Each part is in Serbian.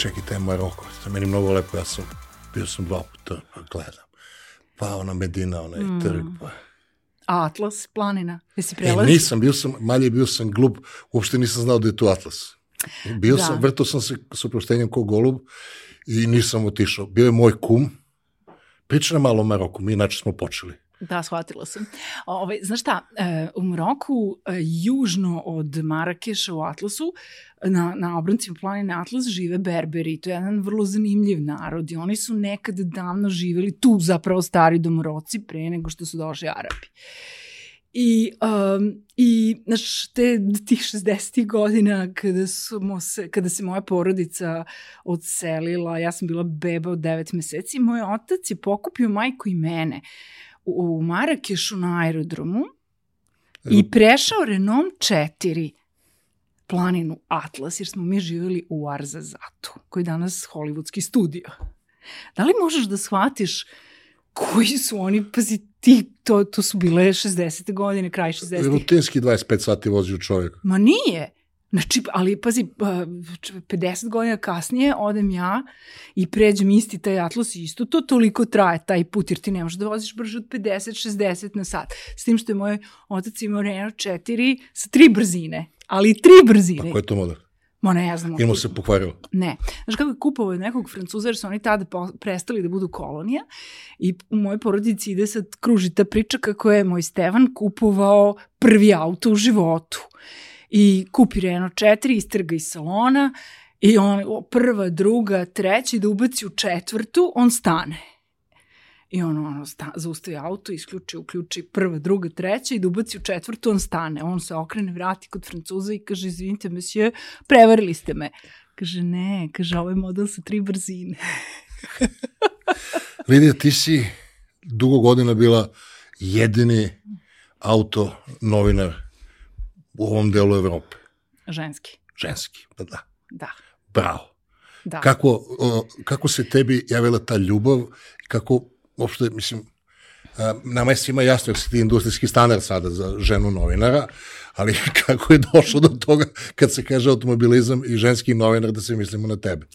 čekaj, taj Maroko, to je meni mnogo lepo, ja sam, bio sam dva puta, pa gledam. Pa ona Medina, onaj mm. trg, pa... Atlas, planina, jesi E, prelazi? nisam, bio sam, malje bio sam glup, uopšte nisam znao da je to Atlas. Bio Da. sam, vrtao sam se sa oproštenjem ko golub i nisam otišao. Bio je moj kum, priča nam malo o Maroku, mi inače smo počeli. Da, shvatila sam. Ove, znaš šta, e, u Maroku, e, južno od Marakeša u Atlasu, na, na obroncima planine Atlas žive Berberi. To je jedan vrlo zanimljiv narod i oni su nekad davno živeli tu zapravo stari domoroci pre nego što su došli Arapi. I, um, i znaš, te tih 60. godina kada, smo se, kada se moja porodica odselila, ja sam bila beba od 9 meseci, moj otac je pokupio majku i mene u, u Marakešu na aerodromu i prešao Renom 4 planinu Atlas, jer smo mi živjeli u Arzazatu, koji je danas hollywoodski studio. Da li možeš da shvatiš koji su oni, pazi, ti, to, to su bile 60. godine, kraj 60. Rutinski 25 sati vozio čovjek. Ma nije. Znači, ali pazi, pa, 50 godina kasnije odem ja i pređem isti taj Atlas i isto to toliko traje taj put, jer ti ne možeš da voziš brže od 50-60 na sat. S tim što je moj otac imao Renault 4 sa tri brzine, ali tri brzine. Pa ko je to model? Ma ne, ja znam. Ili mu se pokvarilo? Ne. Znaš kako je kupovao od nekog francuza, jer su oni tada prestali da budu kolonija i u mojoj porodici ide sad kruži ta priča kako je moj Stevan kupovao prvi auto u životu. I kupi Renault 4, istrga iz salona i on prva, druga, treća i da ubaci u četvrtu, on stane. I on ono, sta, zaustavi auto, isključi, uključi prva, druga, treća i da ubaci u četvrtu, on stane. On se okrene, vrati kod Francuza i kaže, izvinite, monsieur, prevarili ste me. Kaže, ne, kaže, ovaj model sa tri brzine. Lidija, ti si dugo godina bila jedini auto novinar u ovom delu Evrope. Ženski, Ženski, pa da. da. Bravo. Da. Kako, o, kako se tebi javila ta ljubav kako, uopšte, mislim, nama je svima jasno jer si ti industrijski standard sada za ženu novinara, ali kako je došlo do toga kad se kaže automobilizam i ženski novinar da se mislimo na tebe?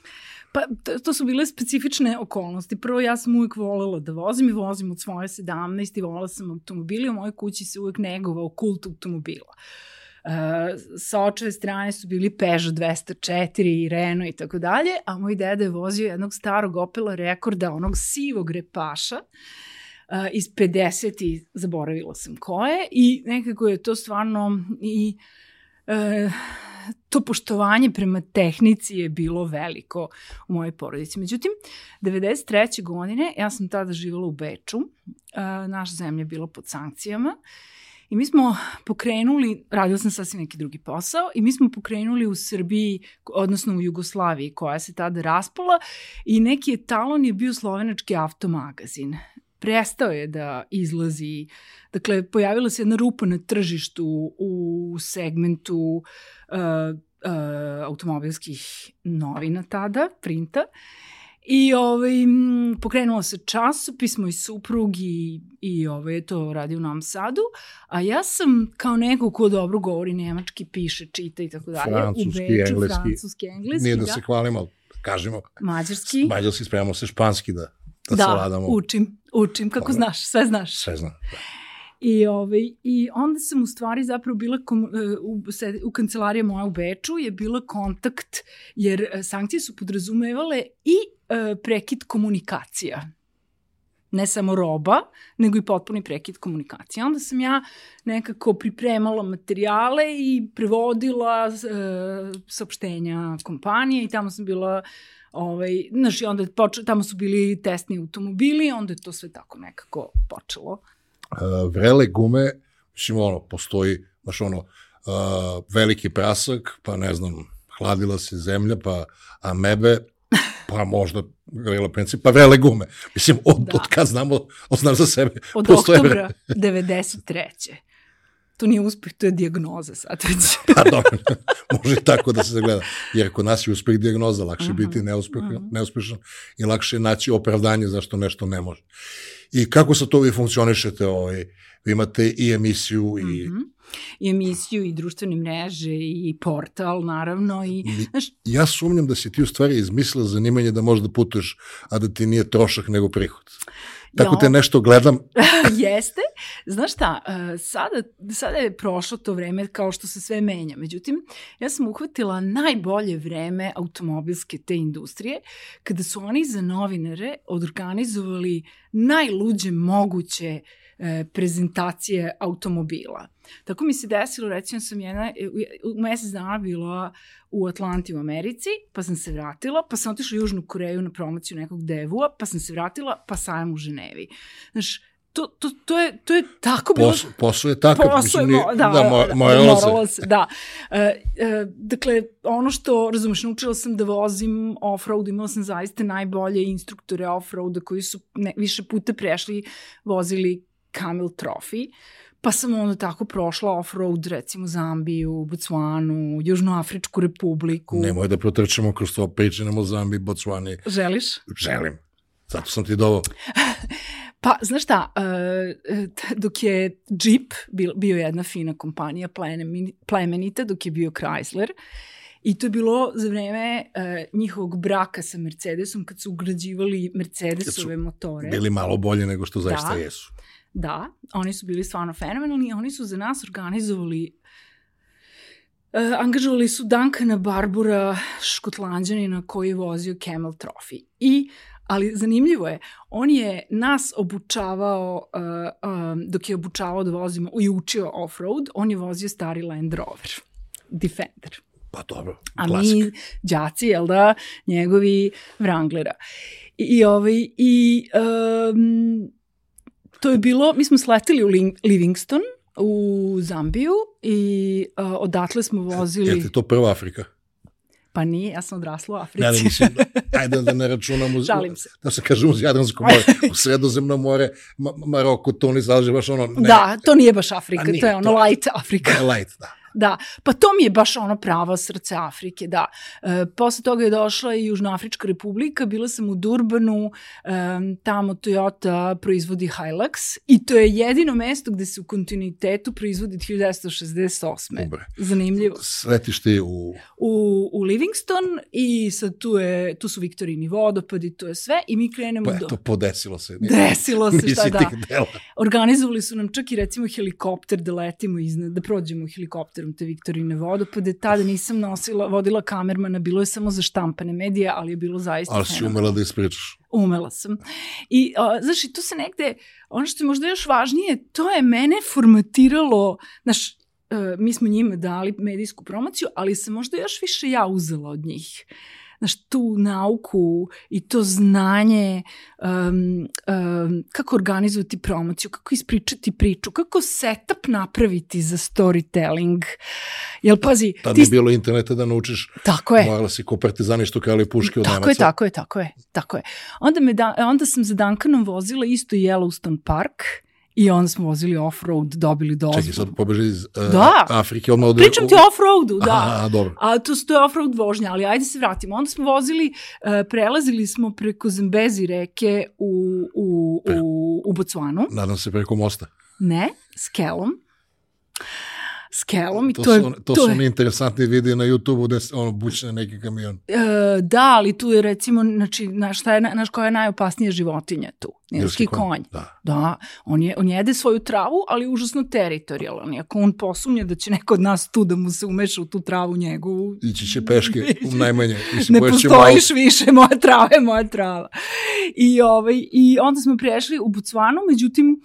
Pa to, su bile specifične okolnosti. Prvo, ja sam uvijek volela da vozim i vozim od svoje 17 i volela sam automobili. U mojoj kući se uvijek negovao kult automobila. Uh, sa očeve strane su bili Peugeot 204 i Renault i tako dalje, a moj deda je vozio jednog starog Opela rekorda, onog sivog repaša, uh, iz 50 i zaboravila sam koje i nekako je to stvarno i uh, to poštovanje prema tehnici je bilo veliko u mojoj porodici. Međutim, 93. godine, ja sam tada živjela u Beču, uh, naša zemlja je bila pod sankcijama I mi smo pokrenuli, radila sam sasvim neki drugi posao, i mi smo pokrenuli u Srbiji, odnosno u Jugoslaviji, koja se tada raspala, i neki etalon je bio slovenački automagazin. Prestao je da izlazi, dakle, pojavila se jedna rupa na tržištu u segmentu uh, uh, automobilskih novina tada, printa, I ovaj, pokrenuo se časopis, moj suprug i, i ovaj, to radi u Novom Sadu, a ja sam kao neko ko dobro govori nemački, piše, čita i tako dalje. Francuski, u Beču, engleski. Francuski, engleski, Nije da da. se hvalimo, ali kažemo, Mađarski. mađarski spremamo se španski da, da, Da, savladamo. učim, učim, kako Dobro. znaš, sve znaš. Sve znam. I, ovaj, I onda sam u stvari zapravo bila kom, e, u, u kancelarija moja u Beču je bila kontakt, jer e, sankcije su podrazumevale i e, prekid komunikacija. Ne samo roba, nego i potpuni prekid komunikacije. Onda sam ja nekako pripremala materijale i prevodila e, saopštenja kompanije i tamo sam bila Ovaj, znaš, onda počeo, tamo su bili testni automobili, onda je to sve tako nekako počelo. Uh, vrele gume, mislim, ono, postoji, znaš, ono, uh, veliki prasak, pa ne znam, hladila se zemlja, pa amebe, pa možda vrela princip, pa vrele gume. Mislim, od, Da. od kad znamo, od znam za sebe, Od postoje oktobra 93. To nije uspeh, to je dijagnoza sad već. Pa dobro, može tako da se zagleda. Jer kod nas je uspeh dijagnoza, lakše Aha, biti neuspeh, aha. neuspešan i lakše je naći opravdanje zašto nešto ne može. I kako sa to vi funkcionišete? Ovaj, vi imate i emisiju i... Mm -hmm i emisiju i društvene mreže i portal naravno i znaš, ja sumnjam da si ti u stvari izmislila zanimanje da možda putuješ a da ti nije trošak nego prihod Tako te nešto gledam. Jeste. Znaš šta, e, sada, sada je prošlo to vreme kao što se sve menja. Međutim, ja sam uhvatila najbolje vreme automobilske te industrije, kada su oni za novinare organizovali najluđe moguće uh, e, prezentacije automobila. Tako mi se desilo, recimo sam jedna, e, u mesec dana bila u Atlanti u Americi, pa sam se vratila, pa sam otišla u Južnu Koreju na promociju nekog devua, pa sam se vratila, pa sajam u Ženevi. Znaš, to, to, to, je, to je tako bilo... Posao, posao je takav, posao mislim, je, da, da, mo, da, moralo se. se. Da. E, e, dakle, ono što, razumeš, naučila sam da vozim off-road, imala sam zaista najbolje instruktore off-roada koji su ne, više puta prešli, vozili Camel Trophy, pa sam onda tako prošla off-road, recimo Zambiju, Botswanu, Južnoafričku republiku. Nemoj da protrčemo kroz to, pričamo o Zambiji, Botswani. Želiš? Želim. Zato sam ti dovao. pa, znaš šta, uh, dok je Jeep bio jedna fina kompanija, plemenita, dok je bio Chrysler, I to je bilo za vreme uh, njihovog braka sa Mercedesom, kad su ugrađivali Mercedesove motore. Bili malo bolje nego što zaista da. jesu. Da, oni su bili stvarno fenomenalni oni su za nas organizovali Uh, angažovali su Duncana Barbura, škotlanđanina koji je vozio Camel Trophy. I, ali zanimljivo je, on je nas obučavao, uh, um, dok je obučavao da vozimo i učio off-road, on je vozio stari Land Rover, Defender. Pa dobro, A mi, đaci, jel da, njegovi Wranglera. I, i, ovaj, i um, to je bilo, mi smo sletili u Livingston, u Zambiju i uh, odatle smo vozili... Jeste to prva Afrika? Pa nije, ja sam odrasla u Africi. Ne, ne, mislim, ajde da ne računam uz, Žalim se. da se kaže uz Jadransko more, u Sredozemno more, Ma Maroko, Tunis, Alžir, baš ono... Ne, da, to nije baš Afrika, nije, to je ono to, light Afrika. Da, light, da da. Pa to mi je baš ono pravo srce Afrike, da. E, posle toga je došla i Južnoafrička republika, bila sam u Durbanu, e, tamo Toyota proizvodi Hilux i to je jedino mesto gde se u kontinuitetu proizvodi 1968. Dobre. Zanimljivo. Svetište u... U, u Livingston i sad tu, je, tu su Viktorini vodopadi, to je sve i mi krenemo pa, do... to podesilo se. Nije, Desilo se, šta da. Organizovali su nam čak i recimo helikopter da letimo iznad, da prođemo helikopter kamerom te Viktorine vodopade. Tada nisam nosila, vodila kamermana, bilo je samo za štampane medije, ali je bilo zaista... Ali si umela da ispričaš. Umela sam. I, a, znaš, i tu se negde, ono što je možda još važnije, to je mene formatiralo, znaš, e, mi smo njima dali medijsku promociju, ali sam možda još više ja uzela od njih. Uh, znaš, tu nauku i to znanje um, um, kako organizovati promociju, kako ispričati priču, kako setup napraviti za storytelling. Jel, pazi... Tad ti... je bilo interneta da naučiš. Tako je. Morala si ko partizani što kali puške od tako Nemaca. Je, tako je, tako je, tako je. Onda, me da, onda sam za Duncanom vozila isto Yellowstone Park I onda smo vozili off-road, dobili dozvolu. Čekaj, sad pobeži iz uh, da. Afrike. Odmah ode... Pričam ti off-roadu, da. Aha, dobro. A to, to je off-road vožnja, ali ajde se vratimo. Onda smo vozili, uh, prelazili smo preko Zambezi reke u, u, u, u Botswanu. Nadam se preko mosta. Ne, s kelom skelom i to, to je... To, to su oni interesantni vidi na YouTube-u gde ono bučne neki kamion. E, da, ali tu je recimo, znači, na šta je, naš koja je najopasnija životinja tu? Nilski konj. konj. Da. da. on, je, on jede svoju travu, ali užasno teritorijalan. Ako on posumnje da će neko od nas tu da mu se umeša u tu travu njegovu... Ići će peške, u najmanje. Mislim, ne postojiš malo... više, moja trava je moja trava. I, ovaj, I onda smo prešli u Bucvanu, međutim,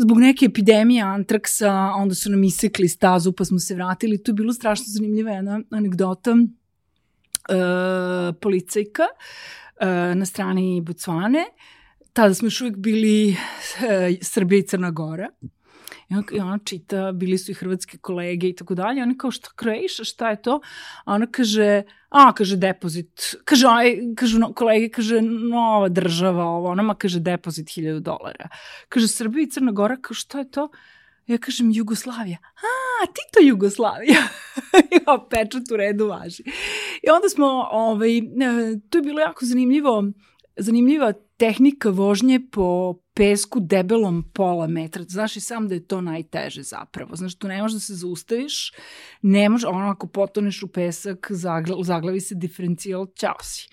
zbog neke epidemije antraksa, onda su nam isekli stazu pa smo se vratili. To je bilo strašno zanimljiva jedna anegdota. E, policajka e, na strani Bucvane, tada smo još uvijek bili e, Srbija i Crna Gora. I ona čita, bili su i hrvatske kolege i tako dalje. Oni kao, šta krejiš, šta je to? A ona kaže, a, kaže, depozit. Kaže, aj, kažu no, kolege, kaže, nova država, ovo, ona ma kaže, depozit 1000 dolara. Kaže, Srbija i Crna Gora, kao, šta je to? Ja kažem, Jugoslavija. A, ti to Jugoslavija. ja, pečat u redu važi. I onda smo, ovaj, to je bilo jako zanimljivo, zanimljiva tehnika vožnje po pesku debelom pola metra. Znaš i sam da je to najteže zapravo. Znaš, tu ne možeš da se zaustaviš, ne možeš, ono ako potoneš u pesak, zagla, zaglavi se diferencijal, ćao si.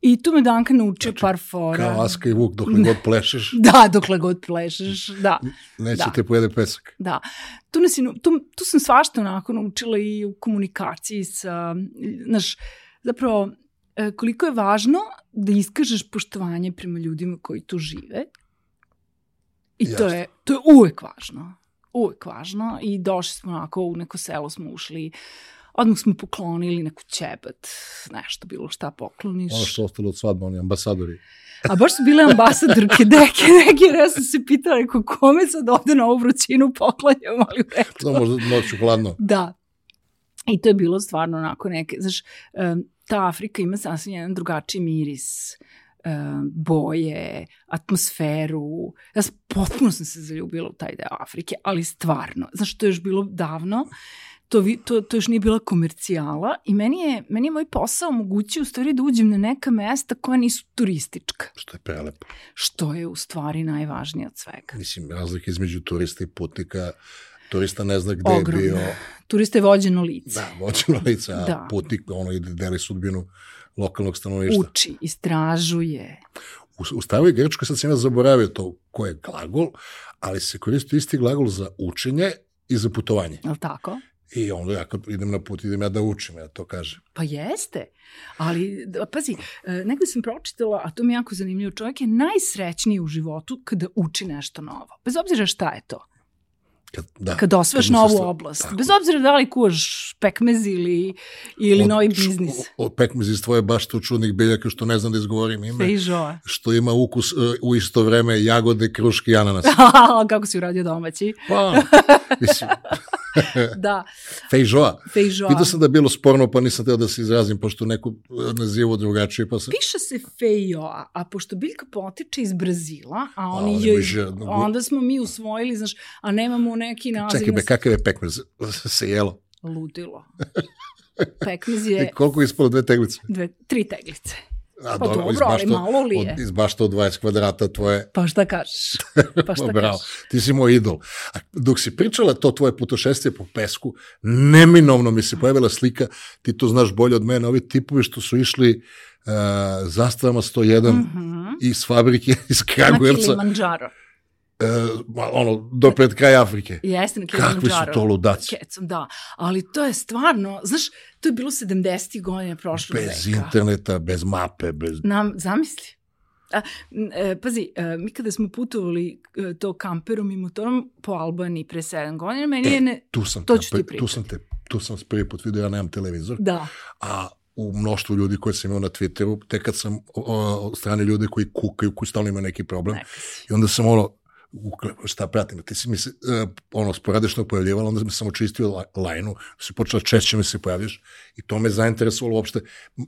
I tu me Danka naučio znači, par fora. Kao Aska i Vuk, dokle god plešeš. da, dokle god plešeš, da. Neće da. te pojede pesak. Da. Tu, nas, tu, tu sam svašta onako naučila i u komunikaciji sa, znaš, zapravo, koliko je važno da iskažeš poštovanje prema ljudima koji tu žive. I Jasne. to je, to je uvek važno. Uvek važno. I došli smo onako, u neko selo smo ušli, odmah smo poklonili neku ćebat, nešto, bilo šta pokloniš. Ono što ostalo od svadba, oni ambasadori. A baš su bile ambasadorke neke, neke, ja sam se pitala, neko, kome sad ovde na ovu vrućinu poklanjam, ali u redu. To možda noću hladno. Da. I to je bilo stvarno onako neke, znaš, um, ta Afrika ima sasvim jedan drugačiji miris, um, boje, atmosferu. Ja sam, potpuno sam se zaljubila u taj deo Afrike, ali stvarno, znaš, to je još bilo davno, to, vi, to, to još nije bila komercijala i meni je, meni je moj posao omogućio u stvari da uđem na neka mesta koja nisu turistička. Što je prelepo. Što je u stvari najvažnije od svega. Mislim, razlika između turista i putnika turista ne zna gde Ogromna. je bio. Turista je vođeno lice. Da, vođeno lice, a da. putnik ono ide deli sudbinu lokalnog stanovništva. Uči, istražuje. U, u staroj Grčkoj, sad sam ja zaboravio to ko je glagol, ali se koristi isti glagol za učenje i za putovanje. Je tako? I onda ja kad idem na put, idem ja da učim, ja to kažem. Pa jeste, ali pazi, e, negde sam pročitala, a to mi je jako zanimljivo, čovjek je najsrećniji u životu kada uči nešto novo. Bez obzira šta je to. Kad, da, kad osvaš kad novu oblast. Tako. Bez obzira da li kuvaš pekmez ili, ili od, novi biznis. Od pekmez iz tvoje baš tu čudnih biljaka što ne znam da izgovorim ime. Fejžoa. Što ima ukus uh, u isto vreme jagode, kruške i ananas. Kako si uradio domaći. Pa, mislim. da. Fejžoa. Fejžoa. Vidio sam da je bilo sporno, pa nisam teo da se izrazim, pošto neku nazivu drugačije. Pa sam... Piše se Fejjoa, a pošto biljka potiče iz Brazila, a oni a, je, onda smo mi usvojili, znaš, a nemamo neki naziv. Čekaj, be, kakav je pekmez? Se jelo? Ludilo. Pekmez je... I koliko je ispalo dve teglice? Dve, tri teglice. A pa dobro, dobro ali malo li je? Iz baš to 20 kvadrata tvoje... Pa šta kažeš? Pa šta Bravo, kažeš? ti si moj idol. A dok si pričala to tvoje putošestje po pesku, neminovno mi se pojavila slika, ti to znaš bolje od mene, ovi tipovi što su išli uh, zastavama 101 mm -hmm. iz fabrike iz Kragujevca. Na Kilimanjaro uh, ono, do pred kraj Afrike. Jeste, na Kakvi su to ludaci. Kecom, da. Ali to je stvarno, znaš, to je bilo 70. godina prošlog bez veka. Bez interneta, bez mape, bez... Nam, zamisli. A, e, pazi, e, mi kada smo putovali e, to kamperom i motorom po Albaniji pre 7 godina, meni e, je ne... Tu sam, to te, ću ti tu sam te, tu sam prvi put vidio, ja nemam televizor. Da. A u mnoštvu ljudi koje sam imao na Twitteru, tek kad sam od strane ljudi koji kukaju, koji stalno imaju neki problem. Nekas. I onda sam ono, šta pratim, ti si mi se, uh, ono, sporadično pojavljivala, onda sam očistio lajnu, si počela češće mi se pojavljaš i to me zainteresovalo uopšte,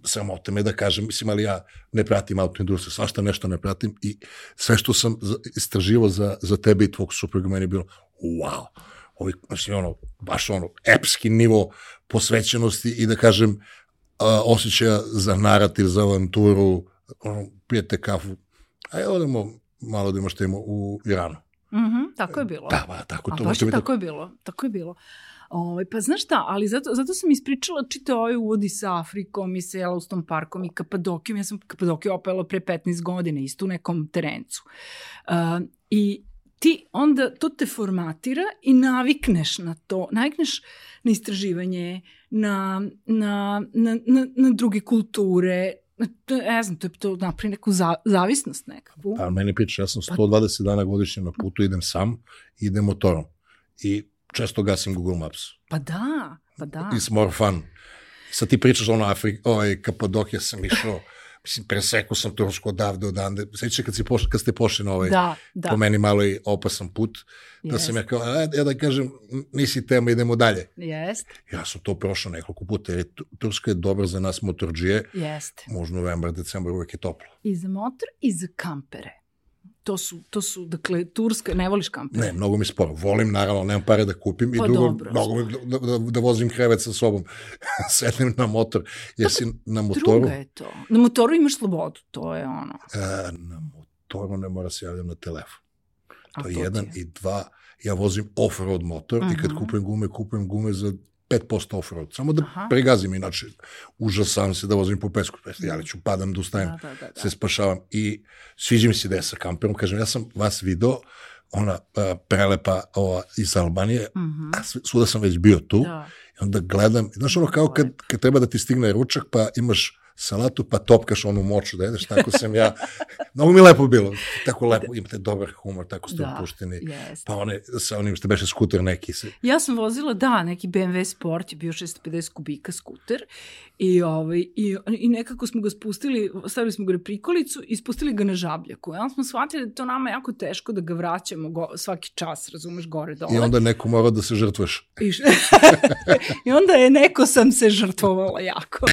sramota me da kažem, mislim, ali ja ne pratim autoindustriju, svašta nešto ne pratim i sve što sam istraživo za, za tebe i tvog supruga meni je bilo, wow, ovi, znači, ono, baš ono, epski nivo posvećenosti i da kažem, uh, osjećaja za narativ, za avanturu, ono, pijete kafu, a odemo malo da imaštemo u Iranu. Mm -hmm, tako je bilo. Da, ba, tako A to. baš je tako je bilo, tako je bilo. Ovaj, pa znaš šta, ali zato, zato sam ispričala čite ovaj uvodi sa Afrikom i sa Yellowstone parkom i Kapadokijom. Ja sam Kapadokiju opela pre 15 godina, isto u nekom terencu. Uh, I ti onda, to te formatira i navikneš na to, navikneš na istraživanje, na, na, na, na, na druge kulture, ne znam, to je to napravi neku za, zavisnost nekakvu. Pa meni priča, ja sam 120 pa... dana godišnje na putu, idem sam, idem motorom. I često gasim Google Maps. Pa da, pa da. It's more fun. Sad ti pričaš ono Afrik, ovaj, Kapadokija sam išao, mislim, presekao sam Tursku odavde, odande. Sveća kad, si pošli, kad ste pošli na ovaj, da, da. po meni malo i opasan put, da sam ja kao, a, ja da kažem, nisi tema, idemo dalje. Jest. Ja sam to prošao nekoliko puta, jer Turska je dobra za nas motorđije. Jest. Možda novembar, decembar uvek je toplo. I za motor i za kampere to su, to su, dakle, Turska, ne voliš kampere? Ne, mnogo mi sporo. Volim, naravno, nemam pare da kupim pa i drugo, dobro. mnogo mi da, da, da, vozim krevet sa sobom. Sednem na motor. Jesi na motoru? Druga je to. Na motoru imaš slobodu, to je ono. E, na motoru ne mora se javljam na telefon. A To je jedan. I dva, ja vozim off-road motor i kad Mhm. kupujem gume, kupujem gume za 5% off-road. Samo da Aha. pregazim, inače užasam se da vozim po pesku. Ja ću padam da ustajem, Da, da, da, da. se spašavam. I sviđa mi se da je sa kamperom. Kažem, ja sam vas video, ona a, prelepa ova, iz Albanije, Mhm. a sv- svuda sam već bio tu. Da. I onda gledam, znaš ono kao kad, kad treba da ti stigne ručak, pa imaš salatu, pa topkaš onu moču da jedeš, tako sam ja, mnogo mi lepo bilo, tako lepo, imate dobar humor, tako ste Da, opušteni, Jeste. pa one, sa onim što beše skuter neki se, Ja sam vozila, da, neki BMW Sport je bio 650 kubika skuter i, ovaj, i, i nekako smo ga spustili, stavili smo ga na prikolicu i spustili ga na žabljaku. I onda smo shvatili da to nama jako teško da ga vraćamo go, svaki čas, razumeš, gore dole. i onda neko mora da se žrtvuješ. I, I onda je neko sam se žrtvovala jako.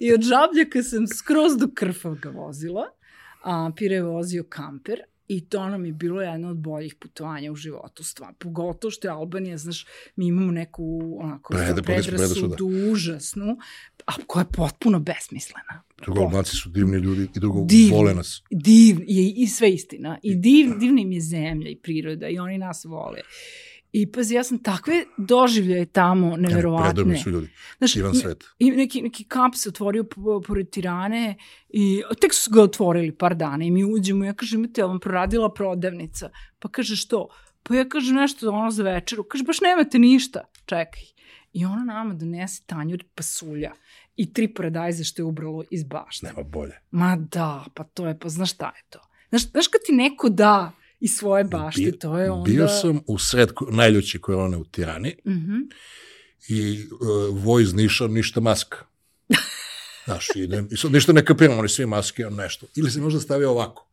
I od žabljaka sam skroz do Krfavga vozila, a Pire je vozio kamper i to nam je bilo jedno od boljih putovanja u životu, stvar. Pogotovo što je Albanija, znaš, mi imamo neku onako Prede- predrasuda. predrasudu užasnu, a koja je potpuno besmislena. Drugo, Albanci su divni ljudi i drugo, Divni. vole nas. Div, je, i sve istina. I div, divna im je zemlja i priroda i oni nas vole. I pazi, ja sam takve doživljaje tamo neverovatne. predobri su ljudi, Znaš, divan ne- svet. I neki, neki kamp se otvorio po- pored Tirane i tek su ga otvorili par dana i mi uđemo i ja kažem, imate, jel vam proradila prodavnica? Pa kaže, što? Pa ja kažem nešto ono za večeru. Kaže, baš nemate ništa. Čekaj. I ona nama donese tanjur pasulja i tri paradajze što je ubralo iz bašte. Nema bolje. Ma da, pa to je, pa znaš šta je to? Znaš, znaš kad ti neko da iz svoje bašte, Bio- to je onda... Bio sam u sred najljuće korone u Tirani Mhm. i uh, voj iz Niša, ništa maska. Znaš, idem, i sad ništa ne kapiram, oni svi maske, on nešto. Ili se možda stavio ovako.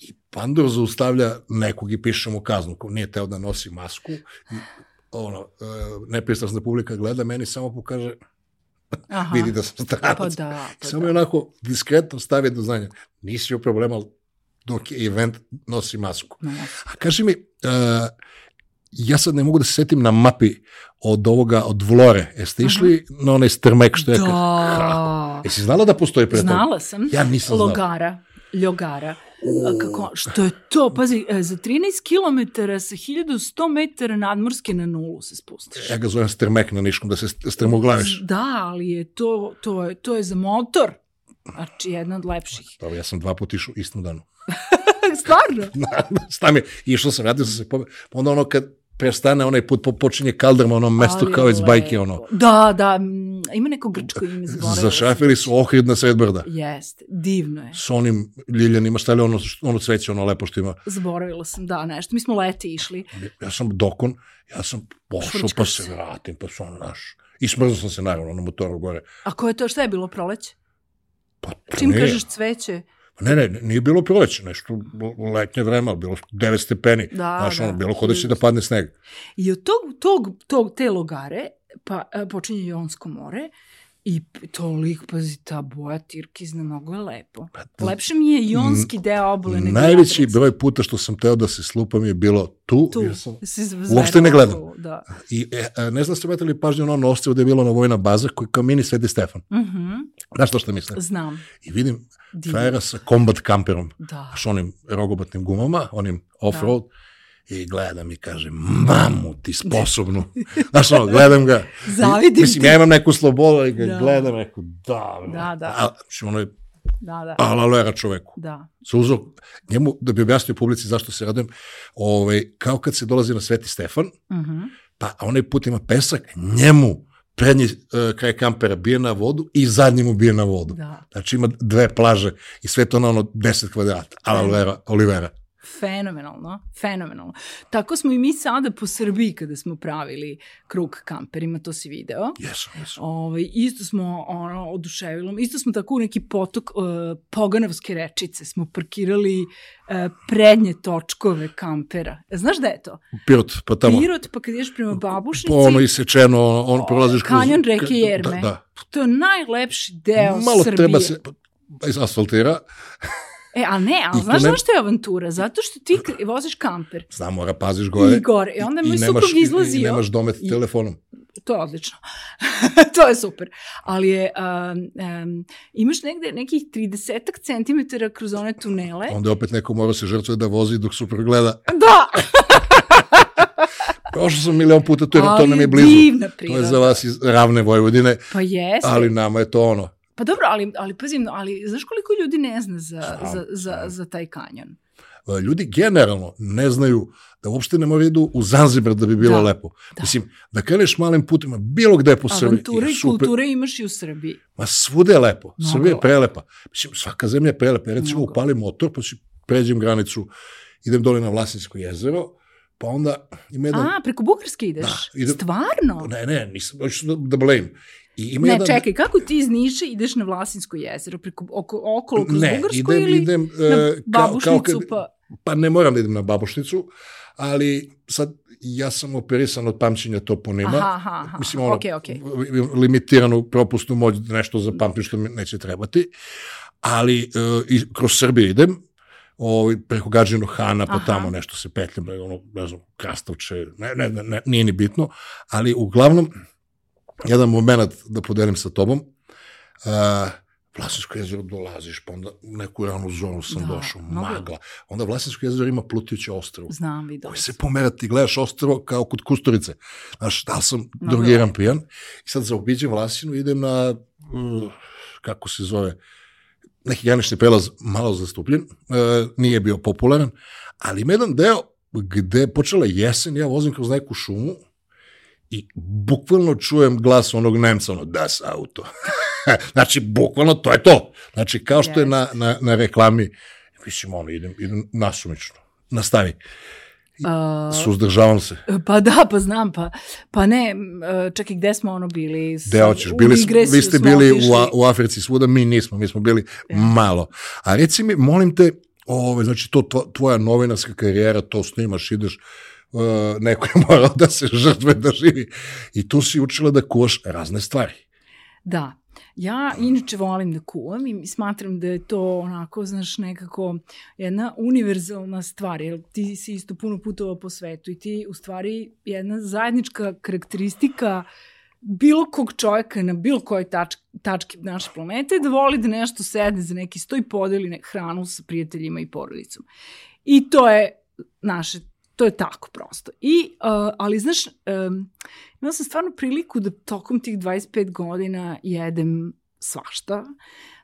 I Pandor zaustavlja nekog i piše mu kaznu, ko nije teo da nosi masku. I, ono, uh, nepristrasna publika gleda, meni samo pokaže, Aha. vidi da sam stranac. Pa da, pa Samo da. je onako diskretno stavi do znanja. Nisi u problema, ali dok je event, nosi masku. A kaži mi, uh, ja sad ne mogu da se setim na mapi od ovoga, od Vlore. Jeste išli na onaj strmek što je... Da. Jesi znala da postoji pre toga? Znala sam. Ja nisam znao. Logara. Ljogara. A Kako, što je to? Pazi, e, za 13 km sa 1100 metara nadmorske na nulu se spustiš. Ja ga zovem strmek na niškom, da se st- strmoglaviš. Da, ali je to, to, je, to je za motor. Znači, jedna od lepših. Dobro, ja sam dva puta išao istom danu. Stvarno? Stam je, išao sam, vratio sam se, po, onda ono kad prestane onaj put, po, počinje kaldrma, ono mesto Ali kao iz bajke, ono. Da, da, mm, ima neko grčko ime, zaboravila. Zašafili su ohrid na sred brda. Jeste, divno je. S onim ljiljanima, stavili ono, ono cveće, ono lepo što ima. Zaboravila sam, da, nešto. Mi smo leti išli. Ja sam dokon, ja sam pošao pa se vratim, pa sam naš. I smrzao sam se naravno na motoru gore. A ko je to, šta je bilo proleće? Pa, Čim kažeš cveće? Ne, ne, nije bilo proleće, nešto letnje vreme, ali bilo 9 stepeni. Da, Znaš, da, ono, bilo kod da će da padne sneg. I od tog, tog, tog, te logare pa, e, počinje Jonsko more i toliko, pazi, ta boja tirkizna, mnogo je lepo. Pa, Lepše mi je jonski deo nego Najveći broj puta što sam teo da se slupam je bilo tu. Tu, jer sam, uopšte ne gledam. tu, Da. I e, ne znam ste vratili pažnju na ono ostrvo gde je bilo na vojna baza, koji kao mini Sveti Stefan. Mhm, Znaš to što mislim? znam. I vidim Divno. frajera sa kombat kamperom, Da. s onim rogobatnim gumama, onim off-road, i gledam i kažem, mamu ti sposobnu. Znaš ono, gledam ga. Zavidim Mislim, ti. ja imam neku slobodu i ga Da. gledam, neku, da, Da, da. A, mislim, ono je Da, da. alalera čoveku. Da. Se uzeo, njemu, da bi objasnio publici zašto se radujem, ovaj, kao kad se dolazi na Sveti Stefan, Mhm. pa onaj put ima pesak, njemu prednji uh, kraj kampera bije na vodu i zadnji mu bije na vodu. Da. Znači ima dve plaže i sve to na ono 10 kvadrata. Ala Olivera, Olivera. Fenomenalno, fenomenalno. Tako smo i mi sada po Srbiji kada smo pravili krug kamperima, to si video. Jesam, jesam. Ovaj, isto smo ono, oduševilo, isto smo tako u neki potok uh, Poganovske rečice smo parkirali uh, prednje točkove kampera. E, Znaš da je to? Pirot, pa tamo. Pirot, pa kad ideš prema babušnici, Po ono isečeno, on prolaziš kroz... kanjon reke Jerme. Da, da. to je najlepši deo Malo Srbije. treba se asfaltira. E, a ne, ali znaš ne- zašto je avantura? Zato što ti voziš kamper Znam, mora paziš gore. i gore. I onda je moj suprug I, i izlazio. nemaš domet I- telefonom. to je odlično. to je super. Ali je, um, um, imaš negde nekih 30 centimetara kroz one tunele. Onda opet neko mora se žrtvuje da vozi dok super gleda. Da! Prošao sam milion puta, to, je, to nam je blizu. To je za vas iz ravne Vojvodine. Pa jeste. Ali nama je to ono. Pa dobro, ali, ali pazim, ali znaš koliko ljudi ne zna za, Znam, za, za, za taj kanjon? E, ljudi generalno ne znaju da uopšte ne moraju idu u Zanzibar da bi bilo da, lepo. Da. Mislim, da kreneš malim putima, bilo gde po Srbiji. Avanture i super. kulture imaš i u Srbiji. Ma svude je lepo. Mnogo. Srbija je prelepa. Mislim, svaka zemlja je prelepa. Recimo Mnogo. upalim motor, pa si pređem granicu, idem dole na Vlasinsko jezero, pa onda ima jedan... A, preko Bugarske ideš? Da, idem... Stvarno? Ne, ne, nisam, hoću da, da blame. I ima ne, jedan... čekaj, kako ti iz Niša ideš na Vlasinsko jezero? Preko, oko, okolo kroz ne, Bugarsku idem, ili idem, uh, na Babušnicu? Kao, kao kad, pa... pa ne moram da idem na Babušnicu, ali sad ja sam operisan od pamćenja toponima. Aha, aha, aha. Mislim, ono, okay, okay. limitiranu propustnu moć da nešto zapamtim što mi neće trebati. Ali uh, i kroz Srbiju idem, ovaj, preko Gađinu Hana, pa Aha. tamo nešto se petljam, ono, ne znam, Krastavče, ne, ne, ne, nije ni bitno, ali uglavnom, jedan moment da podelim sa tobom, uh, Vlasinsko jezero dolaziš, pa onda u neku ranu zonu sam da, došao, magla. Onda Vlasinsko jezero ima plutijuće ostrvo. Znam, vidio Koji se pomera, ti gledaš ostrvo kao kod Kusturice. Znaš, da li sam mnogo drugiran pijan. I sad zaobiđem Vlasinu, idem na, uh, kako se zove, neki granični prelaz malo zastupljen, uh, nije bio popularan, ali ima jedan deo gde počela jesen, ja vozim kroz neku šumu i bukvalno čujem glas onog Nemca, ono, das auto. znači, bukvalno to je to. Znači, kao što je na, na, na reklami, mislim, ono, idem, idem nasumično. Nastavi. Uh, Suzdržavam se. Pa da, pa znam, pa, pa ne, čekaj, gde smo ono bili? Gde hoćeš, bili, vi ste bili u, u Africi svuda, mi nismo, mi smo bili ja. malo. A reci mi, molim te, ove, znači to tvoja novinarska karijera, to snimaš, ideš, uh, neko je morao da se žrtve da živi. I tu si učila da kuvaš razne stvari. Da, Ja inače volim da kuvam i smatram da je to onako, znaš, nekako jedna univerzalna stvar, jer ti si isto puno putovao po svetu i ti u stvari jedna zajednička karakteristika bilo kog čovjeka na bilo kojoj tač, tački naše planete da voli da nešto sedne za neki sto i podeli hranu sa prijateljima i porodicom. I to je naše to je tako prosto. I, uh, ali znaš, um, imala sam stvarno priliku da tokom tih 25 godina jedem svašta,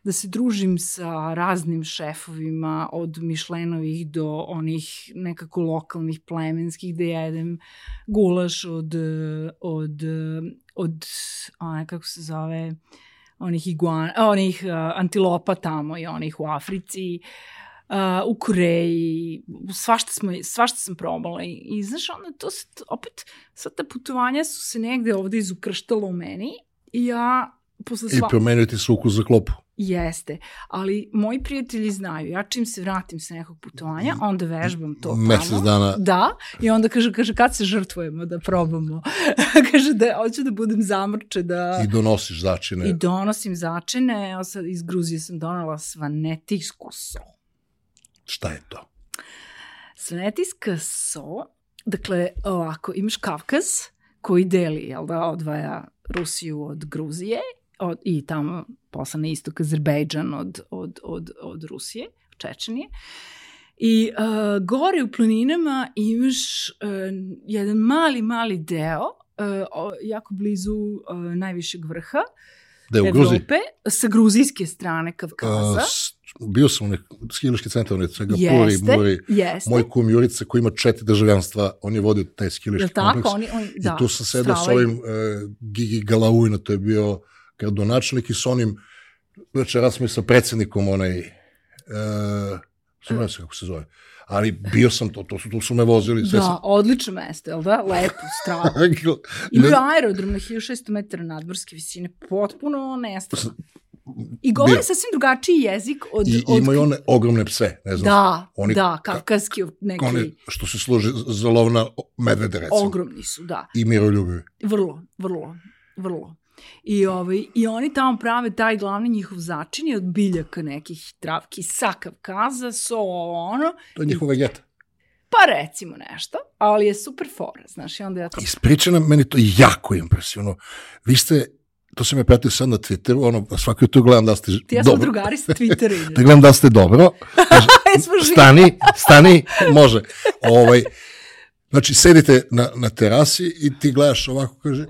da se družim sa raznim šefovima, od Mišlenovih do onih nekako lokalnih plemenskih, da jedem gulaš od, od, od one, kako se zove, onih iguana, onih uh, antilopa tamo i onih u Africi. Uh, uh, u Koreji, svašta, smo, svašta sam probala i, i znaš, onda to se, opet, sva ta putovanja su se negde ovde izukrštala u meni i ja posle sva... I promenio ti suku za klopu. Jeste, ali moji prijatelji znaju, ja čim se vratim sa nekog putovanja, onda vežbam to tamo. Mesec dana. Da, i onda kaže, kaže kad se žrtvujemo da probamo. kaže da hoću da budem zamrče, da... I donosiš začine. I donosim začine, ja sad iz Gruzije sam donala svanetijsku so. Šta je to? Svenetijska so, dakle, ovako, imaš Kavkaz koji deli, jel da, odvaja Rusiju od Gruzije od, i tamo posle na istok Azerbejdžan od, od, od, od Rusije, Čečenije. I uh, gore u planinama imaš uh, jedan mali, mali deo, uh, jako blizu uh, najvišeg vrha, Da je u Gruziji? Evrope, sa gruzijske strane Kavkaza. Uh, bio sam u nek, skiliški centar, ne svega Puri, Muri, jeste. moj kum Jurica koji ima četiri državljanstva, on je vodio taj skiliški kompleks. Tako, oni, oni, da, I tu sam sedao s ovim uh, Gigi Galaujna, to je bio gradonačelnik i s onim, večeras smo i sa predsednikom onaj, uh, ne kako se zove, ali bio sam to, to su, tu su me vozili. Sve da, sam... odlično mesto, jel da? Lepo, strano. Imaju aerodrom na 1600 metara nadmorske visine, potpuno nestrano. I govori sasvim drugačiji jezik od... I od... imaju one ogromne pse, ne znam. Da, oni, da, kavkaski neki... One što se služi za lov na medvede, recimo. Ogromni su, da. I miroljubivi. Vrlo, vrlo, vrlo. I, ovaj, I oni tamo prave taj glavni njihov začin od biljaka nekih travki sa Kavkaza, so ono. To je njihova vegeta. Pa recimo nešto, ali je super fora, znaš, i onda ja to... Ispriča nam, meni to jako impresivno. Vi ste, to sam ja pratio sad na Twitteru, ono, svaki jutro gledam da ste Ti ja dobro. drugari sa Twittera. da gledam da ste dobro. Kaže, stani, stani, može. Ovaj, znači, sedite na, na terasi i ti gledaš ovako, kaže,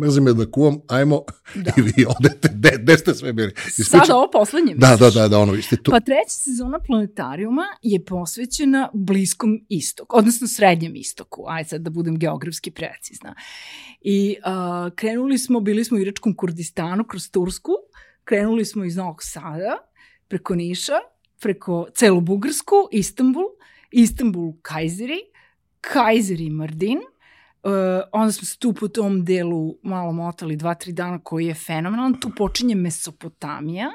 mrzim je da kuvam, ajmo, da. i vi odete, de, de ste sve bili? Sada ovo poslednje Da, da, misliš? da, da, ono, vi ste tu. Pa treća sezona Planetarijuma je posvećena Bliskom istoku, odnosno Srednjem istoku, aj sad da budem geografski precizna. I uh, krenuli smo, bili smo u Iračkom Kurdistanu kroz Tursku, krenuli smo iz Novog Sada, preko Niša, preko celu Bugarsku, Istanbul, Istanbul Kajzeri, Kajzeri Mardin, Uh, onda smo se tu po tom delu malo motali dva, tri dana koji je fenomenalan. Tu počinje Mesopotamija,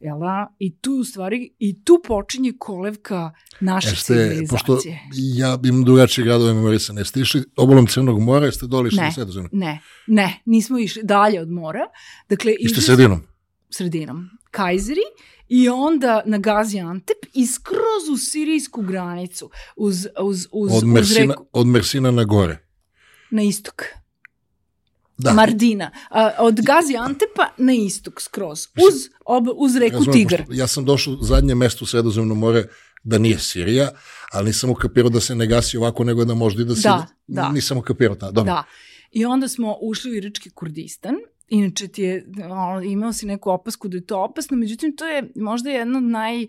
jel da? I tu u stvari, i tu počinje kolevka naše Jeste, civilizacije. pošto ja imam drugačije gradove memorisane, jeste išli obolom Crnog mora, jeste doli išli Ne. na? Ne, ne, nismo išli dalje od mora. Dakle, Ište sredinom? sredinom. Kajzeri i onda na Gaziantep i skroz u sirijsku granicu uz, uz, uz, Od uz Mersina, reku, od Mersina na gore. Na istok. Da. Mardina. A, od Gaziantepa na istok skroz. Uz, ob, uz reku Razumem, Tigar. pošto Ja sam došao zadnje mesto u Sredozemno more da nije Sirija, ali nisam ukapirao da se ne gasi ovako, nego da možda i da se... Da, da. Nisam ukapirao ta, dobro. Da. I onda smo ušli u Irački Kurdistan. Inače ti je, ono, imao si neku opasku da je to opasno, međutim to je možda jedna od naj e,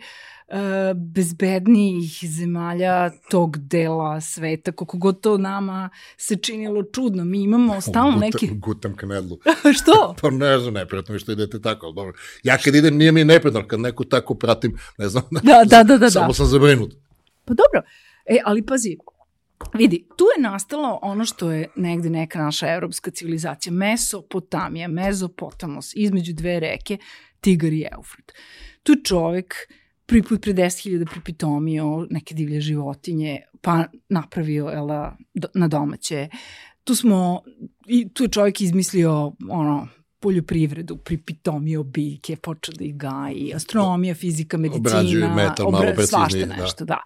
bezbednijih zemalja tog dela sveta, koliko god to nama se činilo čudno. Mi imamo stalno neki... Gutam knedlu. Što? Pa ne znam, neprijatno mi što idete tako, ali dobro. Ja kad idem nije mi neprijatno, kad neku tako pratim, ne znam, Da, da, da, da, samo da. sam zabrinut. Pa dobro. E, ali pazi, vidi, tu je nastalo ono što je negde neka naša evropska civilizacija. Mesopotamija, Mezopotamos, između dve reke, Tigar i Eufrat. Tu je čovek prvi put pre 10.000 pripitomio neke divlje životinje, pa napravio ela, do, na domaće. Tu smo, i tu je čovjek izmislio ono, poljoprivredu, pripitomio biljke, počeo da ih gaji, astronomija, fizika, medicina, Obrađuje metal malo obra- svašta preciznije, da. nešto, da.